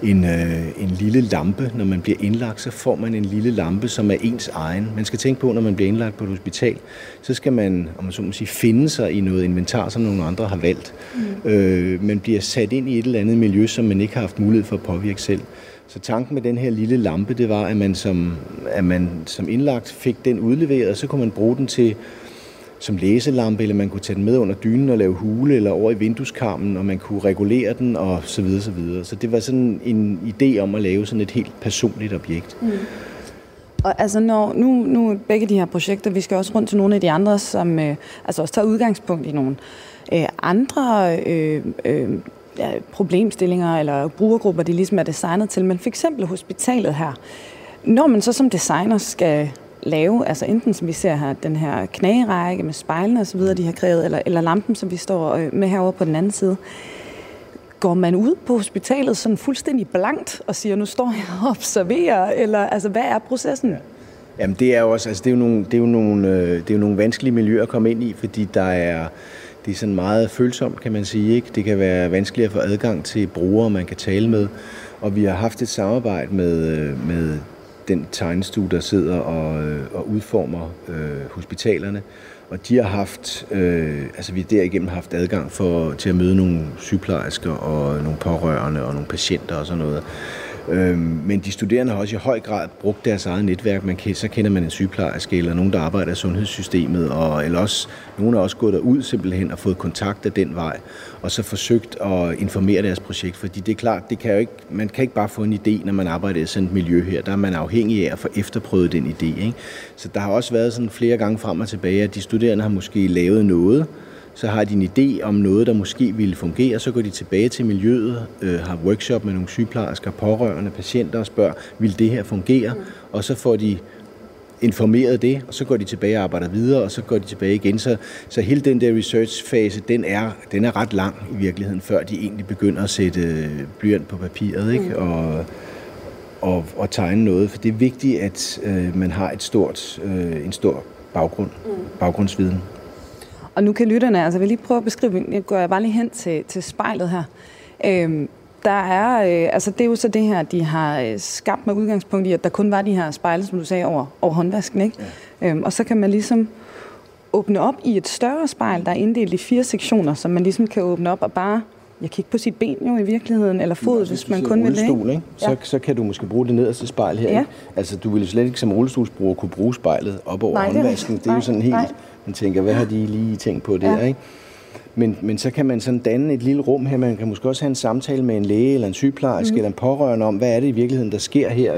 en, øh, en lille lampe. Når man bliver indlagt, så får man en lille lampe, som er ens egen. Man skal tænke på, når man bliver indlagt på et hospital, så skal man, om man så må sige, finde sig i noget inventar, som nogle andre har valgt. Mm. Øh, man bliver sat ind i et eller andet miljø, som man ikke har haft mulighed for at påvirke selv. Så tanken med den her lille lampe, det var, at man som, at man som indlagt fik den udleveret, og så kunne man bruge den til som læselampe, eller man kunne tage den med under dynen og lave hule, eller over i vindueskarmen, og man kunne regulere den, og så videre, så videre. Så det var sådan en idé om at lave sådan et helt personligt objekt. Mm. Og altså når, nu, nu begge de her projekter, vi skal også rundt til nogle af de andre, som øh, altså også tager udgangspunkt i nogle øh, andre øh, øh, ja, problemstillinger eller brugergrupper, de ligesom er designet til. Men for eksempel hospitalet her. Når man så som designer skal lave, altså enten som vi ser her, den her knagerække med spejlene osv., de har krævet, eller, eller lampen, som vi står øh, med herovre på den anden side. Går man ud på hospitalet sådan fuldstændig blankt og siger, nu står jeg og observerer, eller altså, hvad er processen? Jamen det er jo også, altså det er jo nogle, det er jo nogle, øh, det er jo nogle vanskelige miljøer at komme ind i, fordi der er, det er sådan meget følsomt, kan man sige. Ikke? Det kan være vanskeligt at få adgang til brugere, man kan tale med. Og vi har haft et samarbejde med, øh, med den tegnestue, der sidder og, øh, og udformer øh, hospitalerne. Og de har haft, øh, altså vi har derigennem haft adgang for, til at møde nogle sygeplejersker og nogle pårørende og nogle patienter og sådan noget. Øhm, men de studerende har også i høj grad brugt deres eget netværk. Man kan, så kender man en sygeplejerske eller nogen, der arbejder i sundhedssystemet, og, eller også, nogen har også gået derud simpelthen og fået kontakt af den vej, og så forsøgt at informere deres projekt. Fordi det er klart, det kan jo ikke, man kan ikke bare få en idé, når man arbejder i sådan et miljø her. Der er man afhængig af at få efterprøvet den idé. Ikke? Så der har også været sådan flere gange frem og tilbage, at de studerende har måske lavet noget, så har de en idé om noget, der måske ville fungere, så går de tilbage til miljøet, øh, har workshop med nogle sygeplejersker, pårørende, patienter og spørger, vil det her fungere? Og så får de informeret det, og så går de tilbage og arbejder videre, og så går de tilbage igen. Så, så hele den der research-fase, den er, den er ret lang i virkeligheden, før de egentlig begynder at sætte øh, blyant på papiret ikke? Mm. Og, og, og tegne noget. For det er vigtigt, at øh, man har et stort, øh, en stor baggrund, mm. baggrundsviden. Og nu kan lytterne, altså vil lige prøve at beskrive, jeg går jeg bare lige hen til, til spejlet her. Øhm, der er, øh, altså det er jo så det her, de har øh, skabt med udgangspunkt i, at der kun var de her spejle, som du sagde, over, over håndvasken, ikke? Ja. Øhm, og så kan man ligesom åbne op i et større spejl, der er inddelt i fire sektioner, som man ligesom kan åbne op og bare jeg kigge på sit ben jo i virkeligheden, eller fod, ja, hvis man kun vil det. Ikke? Så, ja. så kan du måske bruge det nederste spejl her. Ja. Ikke? Altså, du ville slet ikke som rullestolsbruger kunne bruge spejlet op over nej, håndvasken. Det er, det er jo sådan helt... Nej. Man tænker, hvad har de lige tænkt på der, ja. ikke? Men, men så kan man sådan danne et lille rum her. Man kan måske også have en samtale med en læge eller en sygeplejerske mm. eller en pårørende om, hvad er det i virkeligheden, der sker her.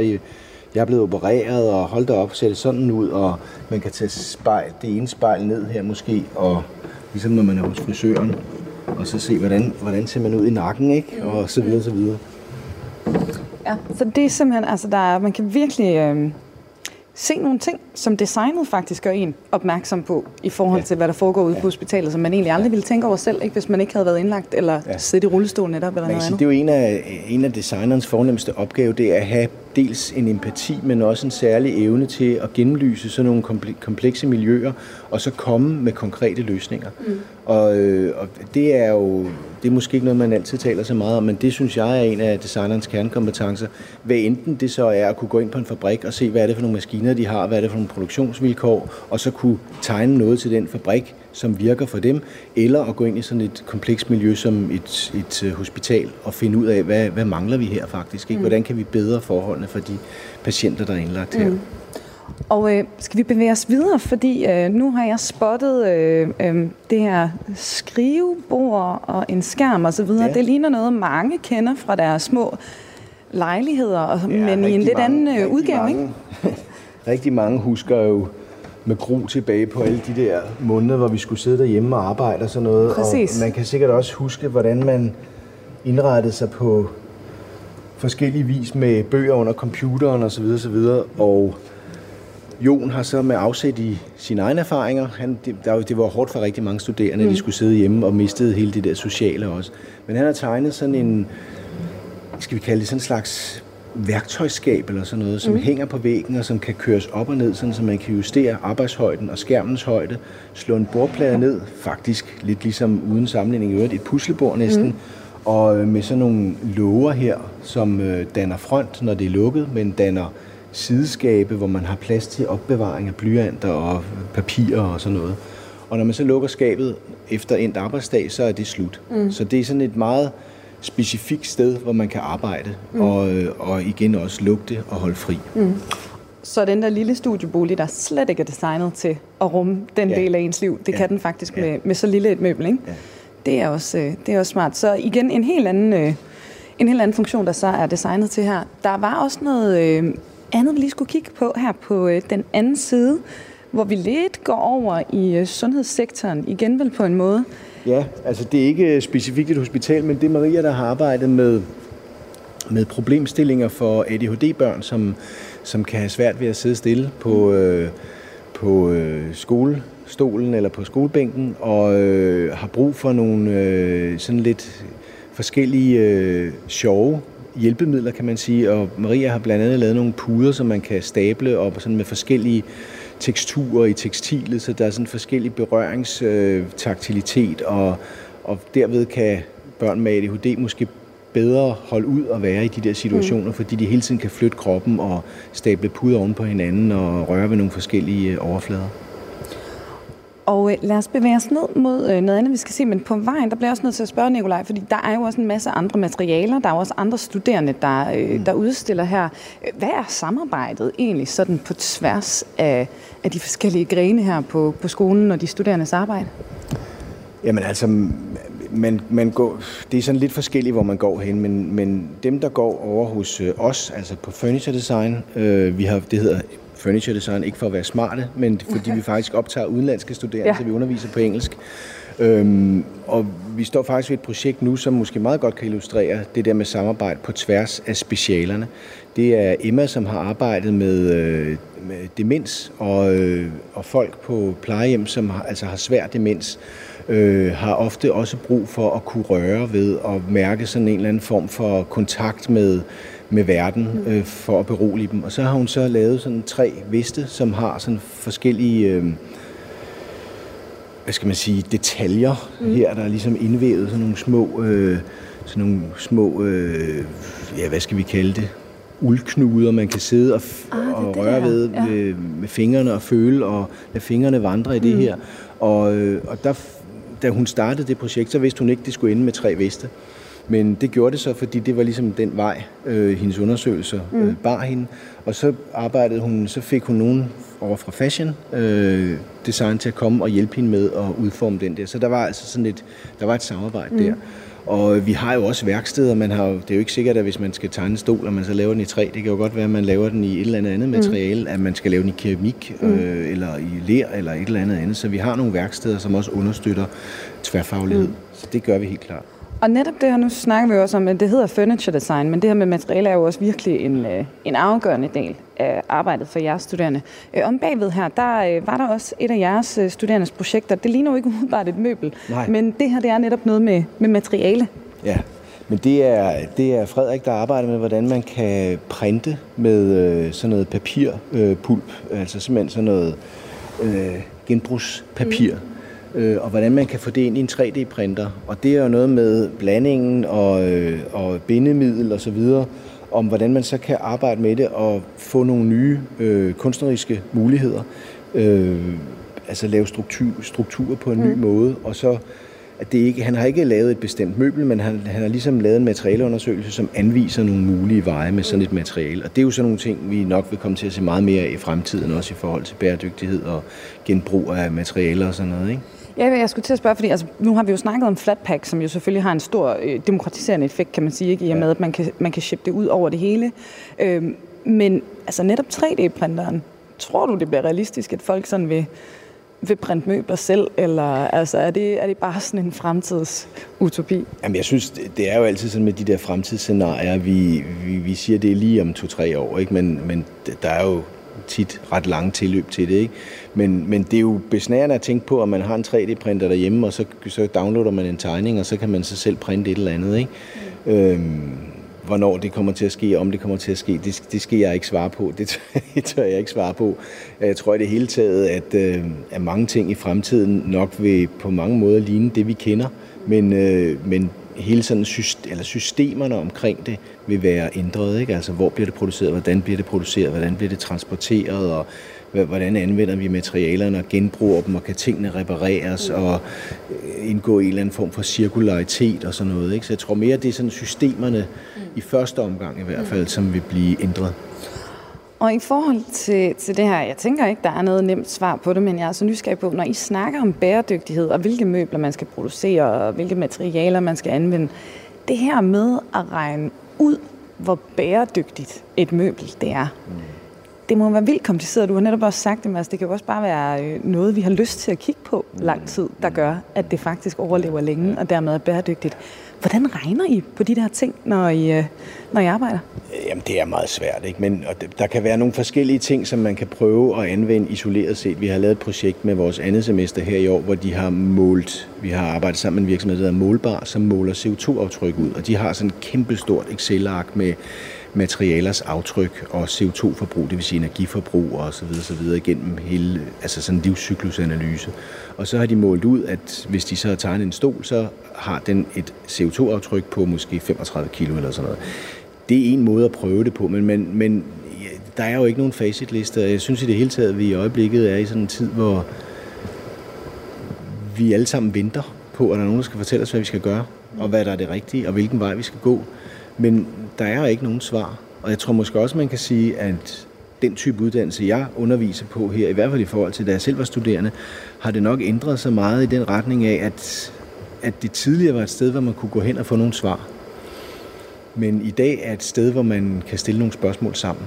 Jeg er blevet opereret, og hold da op, ser det sådan ud, og man kan tage spejl, det ene spejl ned her måske, og ligesom når man er hos frisøren, og så se, hvordan, hvordan ser man ud i nakken, ikke? Og så videre, så videre. Ja, så det er simpelthen, altså der er, man kan virkelig... Øh se nogle ting, som designet faktisk gør en opmærksom på, i forhold ja. til, hvad der foregår ude ja. på hospitalet, som man egentlig aldrig ja. ville tænke over selv, ikke, hvis man ikke havde været indlagt, eller ja. siddet i rullestol netop, eller noget andet. Det er jo en af, en af designerens fornemmeste opgave, det er at have dels en empati, men også en særlig evne til at gennemlyse sådan nogle komplekse miljøer, og så komme med konkrete løsninger. Mm. Og, øh, og det er jo det er måske ikke noget, man altid taler så meget om, men det synes jeg er en af designerens kernekompetencer. Hvad enten det så er at kunne gå ind på en fabrik og se, hvad er det for nogle maskiner, de har, hvad er det for nogle produktionsvilkår, og så kunne tegne noget til den fabrik, som virker for dem, eller at gå ind i sådan et komplekst miljø som et, et øh, hospital og finde ud af, hvad, hvad mangler vi her faktisk? Ikke? Mm. Hvordan kan vi bedre forholdene for de patienter, der er indlagt her? Mm. Og øh, skal vi bevæge os videre, fordi øh, nu har jeg spottet øh, øh, det her skrivebord og en skærm og så videre. Ja. Det ligner noget, mange kender fra deres små lejligheder, og, ja, men i en lidt anden øh, udgave, mange, ikke? rigtig mange husker jo med gru tilbage på alle de der måneder, hvor vi skulle sidde derhjemme og arbejde og sådan noget. Præcis. Og man kan sikkert også huske, hvordan man indrettede sig på forskellige vis med bøger under computeren osv. osv. Og Jon har så med afsæt i sine egne erfaringer, han, det, der, det var hårdt for rigtig mange studerende, mm. de skulle sidde hjemme og mistede hele det der sociale også. Men han har tegnet sådan en, skal vi kalde det sådan en slags værktøjsskab eller sådan noget, som mm. hænger på væggen og som kan køres op og ned, sådan, så man kan justere arbejdshøjden og skærmens højde, slå en bordplade ned, faktisk lidt ligesom uden sammenligning i øvrigt, et puslebord næsten, mm. og øh, med sådan nogle låger her, som øh, danner front, når det er lukket, men danner sideskabe, hvor man har plads til opbevaring af blyanter og papirer og sådan noget. Og når man så lukker skabet efter endt arbejdsdag, så er det slut. Mm. Så det er sådan et meget specifikt sted, hvor man kan arbejde, mm. og, øh, og igen også lugte og holde fri. Mm. Så den der lille studiebolig, der slet ikke er designet til at rumme den ja. del af ens liv, det ja. kan den faktisk ja. med, med så lille et møbel, ikke? Ja. Det, er også, øh, det er også smart. Så igen, en helt anden, øh, en helt anden funktion, der så er designet til her. Der var også noget andet, vi lige skulle kigge på her på øh, den anden side, hvor vi lidt går over i øh, sundhedssektoren, igen vel på en måde. Ja, altså det er ikke specifikt et hospital, men det er Maria, der har arbejdet med, med problemstillinger for ADHD-børn, som, som kan have svært ved at sidde stille på, øh, på øh, skolestolen eller på skolebænken, og øh, har brug for nogle øh, sådan lidt forskellige øh, sjove hjælpemidler, kan man sige. Og Maria har blandt andet lavet nogle puder, som man kan stable op sådan med forskellige teksturer i tekstilet, så der er sådan forskellig berøringstaktilitet, og, og derved kan børn med ADHD måske bedre holde ud og være i de der situationer, mm. fordi de hele tiden kan flytte kroppen og stable puder oven på hinanden og røre ved nogle forskellige øh, overflader. Og øh, lad os bevæge os ned mod øh, noget andet, vi skal se. Men på vejen, der bliver jeg også nødt til at spørge Nikolaj, fordi der er jo også en masse andre materialer. Der er jo også andre studerende, der, øh, mm. der udstiller her. Hvad er samarbejdet egentlig sådan på tværs af, af de forskellige grene her på, på skolen og de studerendes arbejde? Jamen altså, man, man går, det er sådan lidt forskelligt, hvor man går hen, men, men dem, der går over hos øh, os, altså på Furniture Design, øh, vi har, det hedder furniture design, ikke for at være smarte, men fordi vi faktisk optager udenlandske studerende, ja. så vi underviser på engelsk. Øhm, og vi står faktisk ved et projekt nu, som måske meget godt kan illustrere det der med samarbejde på tværs af specialerne. Det er Emma, som har arbejdet med, øh, med demens og, øh, og folk på plejehjem, som har, altså har svær demens, øh, har ofte også brug for at kunne røre ved og mærke sådan en eller anden form for kontakt med med verden øh, for at berolige dem. Og så har hun så lavet sådan tre viste, som har sådan forskellige øh, hvad skal man sige, detaljer mm. her, der er ligesom indvævet sådan nogle små, øh, sådan nogle små øh, ja, hvad skal vi kalde det, uldknuder, man kan sidde og, ah, og røre ved ja. med, med fingrene og føle og lade fingrene vandre i det mm. her. Og, øh, og der, da hun startede det projekt, så vidste hun ikke, at det skulle ende med tre veste. Men det gjorde det så, fordi det var ligesom den vej, øh, hendes undersøgelser øh, mm. bar hende. Og så arbejdede hun, så fik hun nogen over fra fashion øh, design til at komme og hjælpe hende med at udforme den der. Så der var altså sådan et, der var et samarbejde mm. der. Og vi har jo også værksteder. Man har, det er jo ikke sikkert, at hvis man skal tegne en stol, at man så laver den i træ. Det kan jo godt være, at man laver den i et eller andet andet mm. materiale, at man skal lave den i keramik, mm. øh, eller i ler, eller et eller andet andet. Så vi har nogle værksteder, som også understøtter tværfaglighed. Mm. Så det gør vi helt klart. Og netop det her, nu snakker vi også om, at det hedder furniture design, men det her med materiale er jo også virkelig en, øh, en afgørende del af arbejdet for jeres studerende. Øh, om bagved her, der øh, var der også et af jeres studerendes projekter. Det ligner jo ikke umiddelbart et møbel, Nej. men det her det er netop noget med, med materiale. Ja, men det er, det er Frederik, der arbejder med, hvordan man kan printe med sådan noget papirpulp, altså simpelthen sådan noget øh, genbrugspapir. Mm øh, og hvordan man kan få det ind i en 3D-printer. Og det er jo noget med blandingen og, øh, og bindemiddel osv., og om hvordan man så kan arbejde med det og få nogle nye øh, kunstneriske muligheder. Øh, altså lave struktur, strukturer på en mm. ny måde, og så at det ikke, han har ikke lavet et bestemt møbel, men han, han har ligesom lavet en materialeundersøgelse, som anviser nogle mulige veje med sådan et materiale. Og det er jo sådan nogle ting, vi nok vil komme til at se meget mere af i fremtiden, også i forhold til bæredygtighed og genbrug af materialer og sådan noget. Ikke? Ja, jeg skulle til at spørge, fordi altså, nu har vi jo snakket om Flatpak, som jo selvfølgelig har en stor øh, demokratiserende effekt, kan man sige, ikke? i og med, at man kan, man kan shippe det ud over det hele. Øhm, men altså netop 3D-printeren, tror du, det bliver realistisk, at folk sådan vil, vil printe møbler selv, eller altså, er, det, er det bare sådan en fremtidsutopi? Jamen, jeg synes, det er jo altid sådan med de der fremtidsscenarier, vi, vi, vi siger, det er lige om to-tre år, ikke? Men, men der er jo tit ret lange tilløb til det. Ikke? Men, men det er jo besnærende at tænke på, at man har en 3D-printer derhjemme, og så, så downloader man en tegning, og så kan man så selv printe et eller andet. Ikke? Mm. Øhm, hvornår det kommer til at ske, om det kommer til at ske, det, det skal jeg ikke svare på. Det, det tør jeg ikke svare på. Jeg tror i det hele taget, at, øh, at mange ting i fremtiden nok vil på mange måder ligne det, vi kender. Men, øh, men hele sådan system, eller systemerne omkring det vil være ændret. Ikke? Altså, hvor bliver det produceret, hvordan bliver det produceret, hvordan bliver det transporteret, og hvordan anvender vi materialerne og genbruger dem, og kan tingene repareres og øh, indgå i en eller anden form for cirkularitet og sådan noget. Ikke? Så jeg tror mere, det er sådan systemerne i første omgang i hvert fald, som vil blive ændret. Og i forhold til, til det her, jeg tænker ikke, der er noget nemt svar på det, men jeg er så nysgerrig på, når I snakker om bæredygtighed, og hvilke møbler man skal producere, og hvilke materialer man skal anvende, det her med at regne ud, hvor bæredygtigt et møbel det er, mm. det må være vildt kompliceret. Du har netop også sagt det, Mads, det kan jo også bare være øh, noget, vi har lyst til at kigge på lang tid, der gør, at det faktisk overlever længe, og dermed er bæredygtigt. Hvordan regner I på de der ting, når I, øh, når I arbejder? Øh, jamen, det er meget svært, ikke? Men og der kan være nogle forskellige ting, som man kan prøve at anvende isoleret set. Vi har lavet et projekt med vores andet semester her i år, hvor de har målt, vi har arbejdet sammen med en virksomhed, der hedder Målbar, som måler CO2-aftryk ud. Og de har sådan et kæmpestort Excel-ark med materialers aftryk og CO2-forbrug, det vil sige energiforbrug og så videre, så videre igennem hele, altså sådan en livscyklusanalyse. Og så har de målt ud, at hvis de så har tegnet en stol, så har den et CO2-aftryk på måske 35 kilo eller sådan noget. Det er en måde at prøve det på, men, men, men der er jo ikke nogen facitliste. Jeg synes i det hele taget, at vi i øjeblikket er i sådan en tid, hvor vi alle sammen venter på, at der er nogen, der skal fortælle os, hvad vi skal gøre, og hvad der er det rigtige, og hvilken vej vi skal gå. Men der er ikke nogen svar. Og jeg tror måske også, man kan sige, at den type uddannelse, jeg underviser på her, i hvert fald i forhold til, da jeg selv var studerende, har det nok ændret sig meget i den retning af, at, at det tidligere var et sted, hvor man kunne gå hen og få nogle svar. Men i dag er et sted, hvor man kan stille nogle spørgsmål sammen,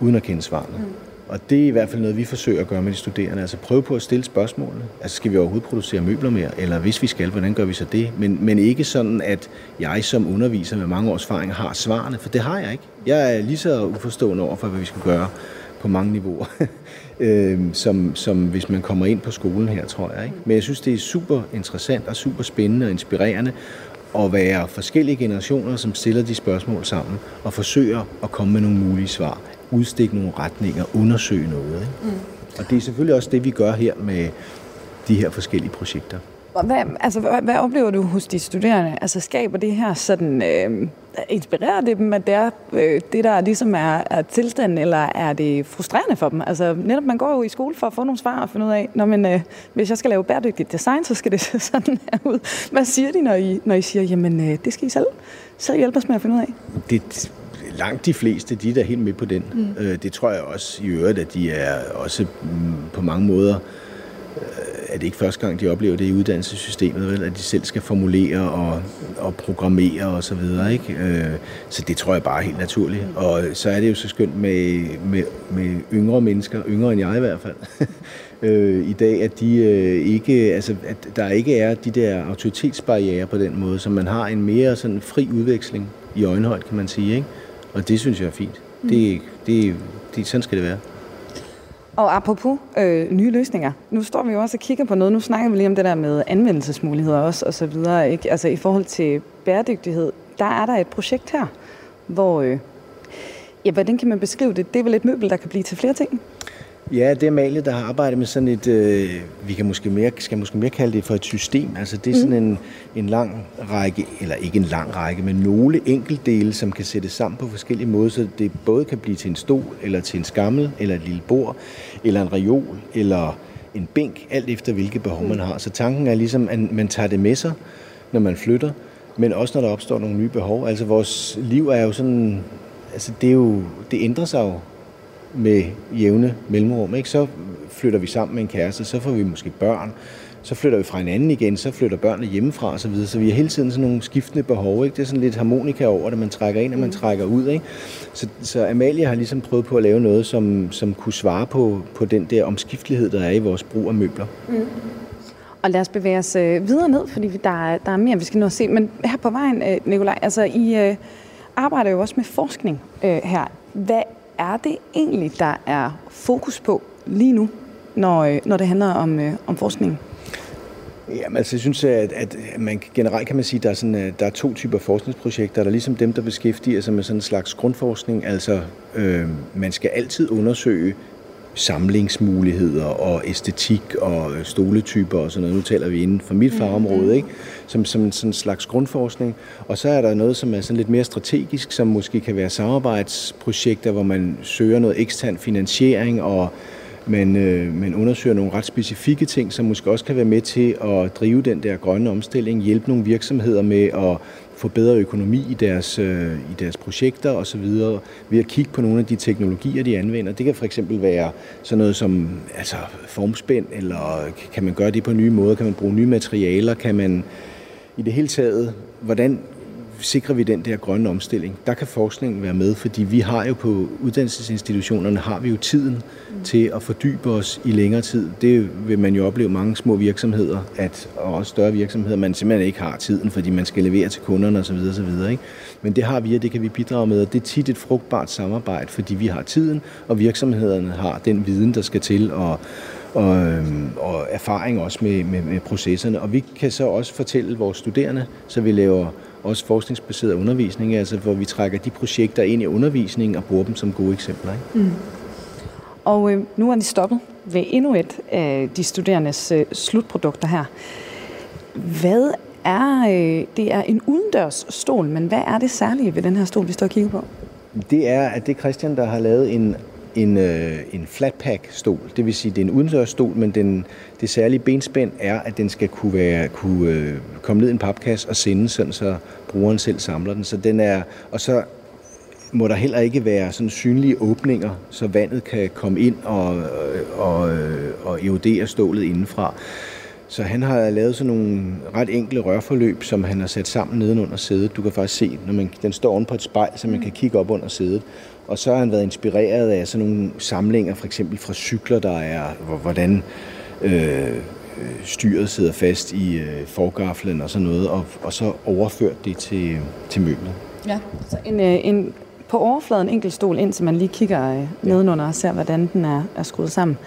uden at kende svarene. Mm. Og det er i hvert fald noget, vi forsøger at gøre med de studerende. Altså prøve på at stille spørgsmålene. Altså skal vi overhovedet producere møbler mere? Eller hvis vi skal, hvordan gør vi så det? Men, men ikke sådan, at jeg som underviser med mange års erfaring har svarene, for det har jeg ikke. Jeg er lige så uforstående over for, hvad vi skal gøre på mange niveauer, øhm, som, som hvis man kommer ind på skolen her, tror jeg. Ikke? Men jeg synes, det er super interessant og super spændende og inspirerende at være forskellige generationer, som stiller de spørgsmål sammen og forsøger at komme med nogle mulige svar udstikke nogle retninger, undersøge noget. Ikke? Mm. Og det er selvfølgelig også det, vi gør her med de her forskellige projekter. Hvad, altså, hvad, hvad oplever du hos de studerende? Altså skaber det her sådan, øh, inspirerer det dem, at det er øh, det, der ligesom er, er tilstanden, eller er det frustrerende for dem? Altså netop, man går jo i skole for at få nogle svar og finde ud af, når man, øh, hvis jeg skal lave bæredygtigt design, så skal det se sådan her ud. Hvad siger de, når I, når I siger, jamen øh, det skal I selv, selv hjælpe os med at finde ud af? Det, langt de fleste, de er da helt med på den. Mm. Øh, det tror jeg også i øvrigt, at de er også mm, på mange måder, øh, at det ikke første gang, de oplever det i uddannelsessystemet, vel? at de selv skal formulere og, og programmere og så videre. Ikke? Øh, så det tror jeg bare er helt naturligt. Mm. Og så er det jo så skønt med, med, med yngre mennesker, yngre end jeg i hvert fald, i dag, at de ikke, altså, at der ikke er de der autoritetsbarriere på den måde, så man har en mere sådan fri udveksling i øjenhøjde, kan man sige. Ikke? Og det synes jeg er fint. Mm. Det, det, det, sådan skal det være. Og apropos øh, nye løsninger, nu står vi jo også og kigger på noget. Nu snakker vi lige om det der med anvendelsesmuligheder også, og så videre. Ikke? Altså i forhold til bæredygtighed, der er der et projekt her, hvor, øh, ja, hvordan kan man beskrive det? Det er vel et møbel, der kan blive til flere ting? Ja, det er Amalie, der har arbejdet med sådan et, øh, vi kan måske mere, skal måske mere kalde det for et system. Altså det er sådan mm. en, en lang række, eller ikke en lang række, men nogle enkeltdele, som kan sættes sammen på forskellige måder, så det både kan blive til en stol, eller til en skammel, eller et lille bord, eller en reol, eller en bænk, alt efter hvilke behov man har. Så tanken er ligesom, at man tager det med sig, når man flytter, men også når der opstår nogle nye behov. Altså vores liv er jo sådan, altså det, er jo, det ændrer sig jo med jævne mellemrum. Ikke? Så flytter vi sammen med en kæreste, så får vi måske børn, så flytter vi fra hinanden igen, så flytter børnene hjemmefra osv. Så, videre. så vi har hele tiden sådan nogle skiftende behov. Ikke? Det er sådan lidt harmonika over det, man trækker ind og man mm. trækker ud. Ikke? Så, så Amalie har ligesom prøvet på at lave noget, som, som kunne svare på, på den der omskiftelighed, der er i vores brug af møbler. Mm. Og lad os bevæge os øh, videre ned, fordi der er, der er mere, vi skal nå at se. Men her på vejen, øh, Nikolaj, altså I øh, arbejder jo også med forskning øh, her. Hvad er det egentlig, der er fokus på lige nu, når, øh, når det handler om, øh, om forskning? Jamen, altså, jeg synes, at, at man, generelt kan man sige, at der er, sådan, øh, der er to typer forskningsprojekter. Der er ligesom dem, der beskæftiger sig med sådan en slags grundforskning. Altså, øh, man skal altid undersøge samlingsmuligheder og æstetik og stoletyper og sådan noget. Nu taler vi inden for mit fagområde, ikke? Som, som sådan en slags grundforskning. Og så er der noget, som er sådan lidt mere strategisk, som måske kan være samarbejdsprojekter, hvor man søger noget ekstern finansiering og man, øh, man undersøger nogle ret specifikke ting, som måske også kan være med til at drive den der grønne omstilling, hjælpe nogle virksomheder med at få bedre økonomi i deres, øh, i deres projekter osv., ved at kigge på nogle af de teknologier, de anvender. Det kan for eksempel være sådan noget som altså, formspænd, eller kan man gøre det på nye måder, kan man bruge nye materialer, kan man i det hele taget, hvordan sikrer vi den der grønne omstilling. Der kan forskningen være med, fordi vi har jo på uddannelsesinstitutionerne har vi jo tiden mm. til at fordybe os i længere tid. Det vil man jo opleve mange små virksomheder, at, og også større virksomheder, man simpelthen ikke har tiden, fordi man skal levere til kunderne osv. osv. Ikke? Men det har vi, og det kan vi bidrage med, og det er tit et frugtbart samarbejde, fordi vi har tiden, og virksomhederne har den viden, der skal til, og og, øhm, og erfaring også med, med, med processerne. Og vi kan så også fortælle vores studerende, så vi laver også forskningsbaseret undervisning, altså hvor vi trækker de projekter ind i undervisningen og bruger dem som gode eksempler. Ikke? Mm. Og øh, nu er de stoppet ved endnu et af de studerendes øh, slutprodukter her. Hvad er, øh, det er en udendørs stol, men hvad er det særlige ved den her stol, vi står og kigger på? Det er, at det er Christian, der har lavet en en, øh, en flatpack-stol. Det vil sige, det er en udendørsstol, men den, det særlige benspænd er, at den skal kunne, være, kunne øh, komme ned i en papkasse og sende, sådan så brugeren selv samler den. Så den er, og så må der heller ikke være sådan synlige åbninger, så vandet kan komme ind og, og, øh, og erodere stålet indenfra. Så han har lavet sådan nogle ret enkle rørforløb, som han har sat sammen nedenunder sædet. Du kan faktisk se, når man, den står oven på et spejl, så man kan kigge op under sædet. Og så har han været inspireret af sådan nogle samlinger, for eksempel fra cykler, der er, hvordan øh, styret sidder fast i øh, forgaflen og sådan noget, og, og så overført det til, til møblet. Ja, så en, øh, en på overfladen enkelt stol, indtil man lige kigger øh, nedenunder og ser, hvordan den er, er skruet sammen.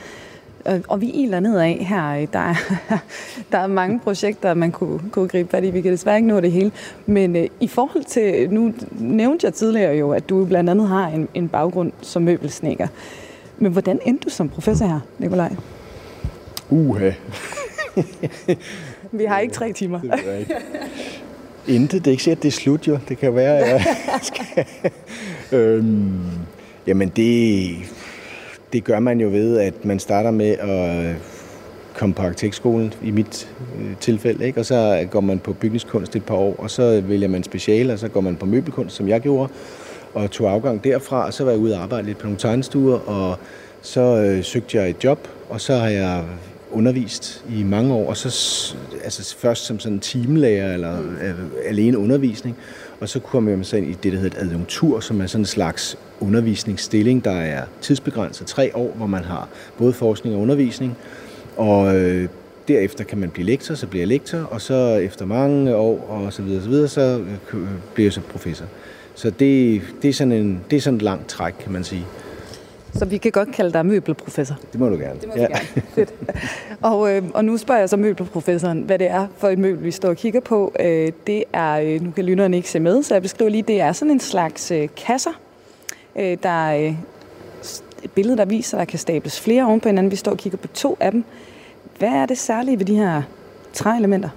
Og vi iler nedad her. Der er, der er mange projekter, man kunne, kunne gribe fat i. Vi kan desværre ikke nå det hele. Men øh, i forhold til, nu nævnte jeg tidligere jo, at du blandt andet har en, en baggrund som møbelsnækker. Men hvordan endte du som professor her, Nikolaj? Uha. vi har ikke tre timer. Det ikke. Intet. Det er ikke sikkert, det er slut jo. Det kan være, at jeg skal... øhm, jamen det det gør man jo ved, at man starter med at øh, komme på arkitektskolen i mit øh, tilfælde, ikke? og så går man på bygningskunst et par år, og så vælger man speciale, og så går man på møbelkunst, som jeg gjorde, og tog afgang derfra, og så var jeg ude og arbejde lidt på nogle tegnestuer, og så øh, søgte jeg et job, og så har jeg undervist i mange år, og så altså først som sådan timelærer eller øh, alene undervisning, og så kommer man så ind i det, der hedder et adjunktur, som er sådan en slags undervisningsstilling, der er tidsbegrænset tre år, hvor man har både forskning og undervisning. Og øh, derefter kan man blive lektor, så bliver jeg lektor, og så efter mange år og så videre, så, videre, så øh, øh, bliver jeg så professor. Så det, det, er sådan en, det er sådan et langt træk, kan man sige. Så vi kan godt kalde dig møbelprofessor. Det må du gerne. Det må ja. gerne. Fedt. Og, øh, og nu spørger jeg så møbelprofessoren, hvad det er for et møbel, vi står og kigger på. Øh, det er, øh, nu kan lytterne ikke se med, så jeg beskriver lige, det er sådan en slags øh, kasser. Øh, der er øh, et billede, der viser, at der kan stables flere oven på hinanden. Vi står og kigger på to af dem. Hvad er det særlige ved de her træelementer?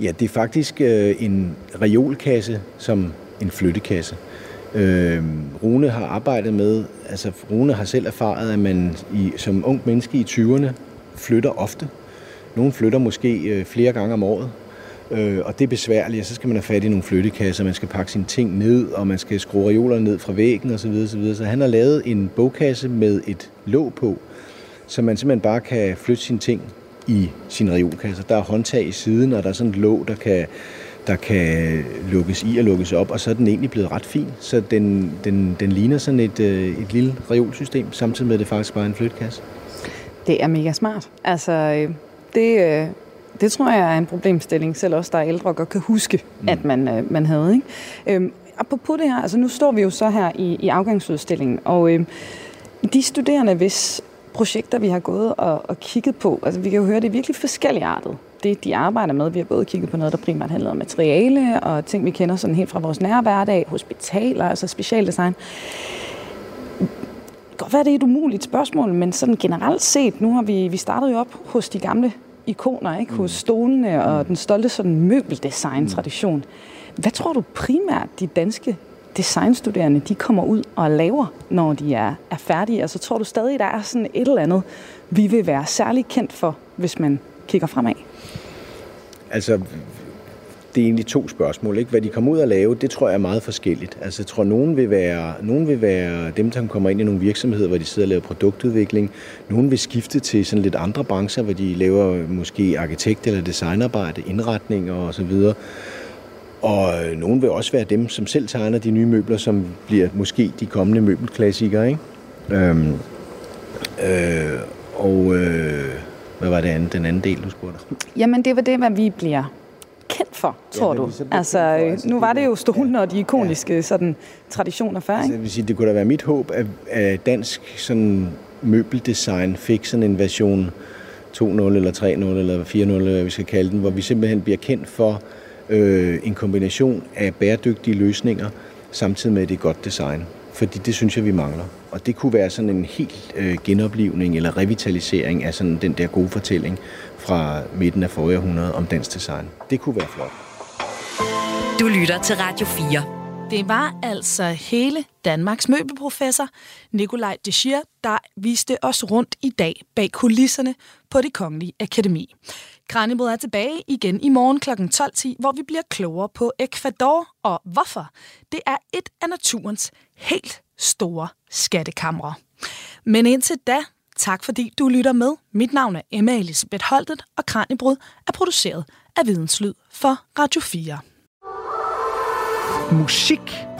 Ja, det er faktisk øh, en reolkasse som en flyttekasse. Øh, Øh, Rune har arbejdet med, altså Rune har selv erfaret, at man i, som ung menneske i 20'erne flytter ofte. Nogle flytter måske øh, flere gange om året, øh, og det er besværligt, og så skal man have fat i nogle flyttekasser, man skal pakke sine ting ned, og man skal skrue reolerne ned fra væggen osv. osv. Så han har lavet en bogkasse med et låg på, så man simpelthen bare kan flytte sine ting i sin reolkasse. Der er håndtag i siden, og der er sådan et låg, der kan der kan lukkes i og lukkes op, og så er den egentlig blevet ret fin. Så den, den, den ligner sådan et, øh, et lille reolsystem, samtidig med at det faktisk bare er en flytkasse. Det er mega smart. Altså, øh, det, øh, det tror jeg er en problemstilling, selv også der er ældre godt kan huske, mm. at man, man havde. Ikke? Øhm, apropos det her, altså nu står vi jo så her i, i afgangsudstillingen, og øh, de studerende, hvis projekter vi har gået og, og kigget på, altså vi kan jo høre, det er virkelig forskellige artet det, de arbejder med. Vi har både kigget på noget, der primært handler om materiale, og ting, vi kender sådan helt fra vores nære hverdag, hospitaler, altså specialdesign. Det kan godt være, det er et umuligt spørgsmål, men sådan generelt set, nu har vi, vi startet jo op hos de gamle ikoner, ikke? hos stolene og den stolte sådan møbeldesign-tradition. Hvad tror du primært de danske designstuderende, de kommer ud og laver, når de er, er færdige? Altså tror du stadig, der er sådan et eller andet, vi vil være særlig kendt for, hvis man kigger fremad? Altså, det er egentlig to spørgsmål. Ikke? Hvad de kommer ud og lave, det tror jeg er meget forskelligt. Altså, jeg tror, nogen vil være, nogen vil være dem, der kommer ind i nogle virksomheder, hvor de sidder og laver produktudvikling. Nogen vil skifte til sådan lidt andre brancher, hvor de laver måske arkitekt- eller designarbejde, indretning og så videre. Og øh, nogen vil også være dem, som selv tegner de nye møbler, som bliver måske de kommende møbelklassikere. Ikke? Øhm, øh, og øh, hvad var det andet, den anden del, du spurgte Jamen, det var det, hvad vi bliver kendt for, tror Ja, du? Altså, for, altså, nu var det jo stolen og de ikoniske sådan, traditioner før, Altså, ikke? jeg vil sige, det kunne da være mit håb, at, at dansk sådan, møbeldesign fik sådan en version 2.0 eller 3.0 eller 4.0, eller hvad vi skal kalde den, hvor vi simpelthen bliver kendt for øh, en kombination af bæredygtige løsninger, samtidig med at det er godt design. Fordi det synes jeg, vi mangler. Og det kunne være sådan en helt øh, genoplivning eller revitalisering af sådan den der gode fortælling fra midten af forrige århundrede om dansk design. Det kunne være flot. Du lytter til Radio 4. Det var altså hele Danmarks møbelprofessor, Nikolaj Deschier, der viste os rundt i dag bag kulisserne på det Kongelige Akademi. Kranjebrød er tilbage igen i morgen kl. 12.10, hvor vi bliver klogere på Ecuador og hvorfor. Det er et af naturens helt store skattekamre. Men indtil da, tak fordi du lytter med. Mit navn er Emma Elisabeth Holtet, og Kranjebrud er produceret af Videnslyd for Radio 4. Musik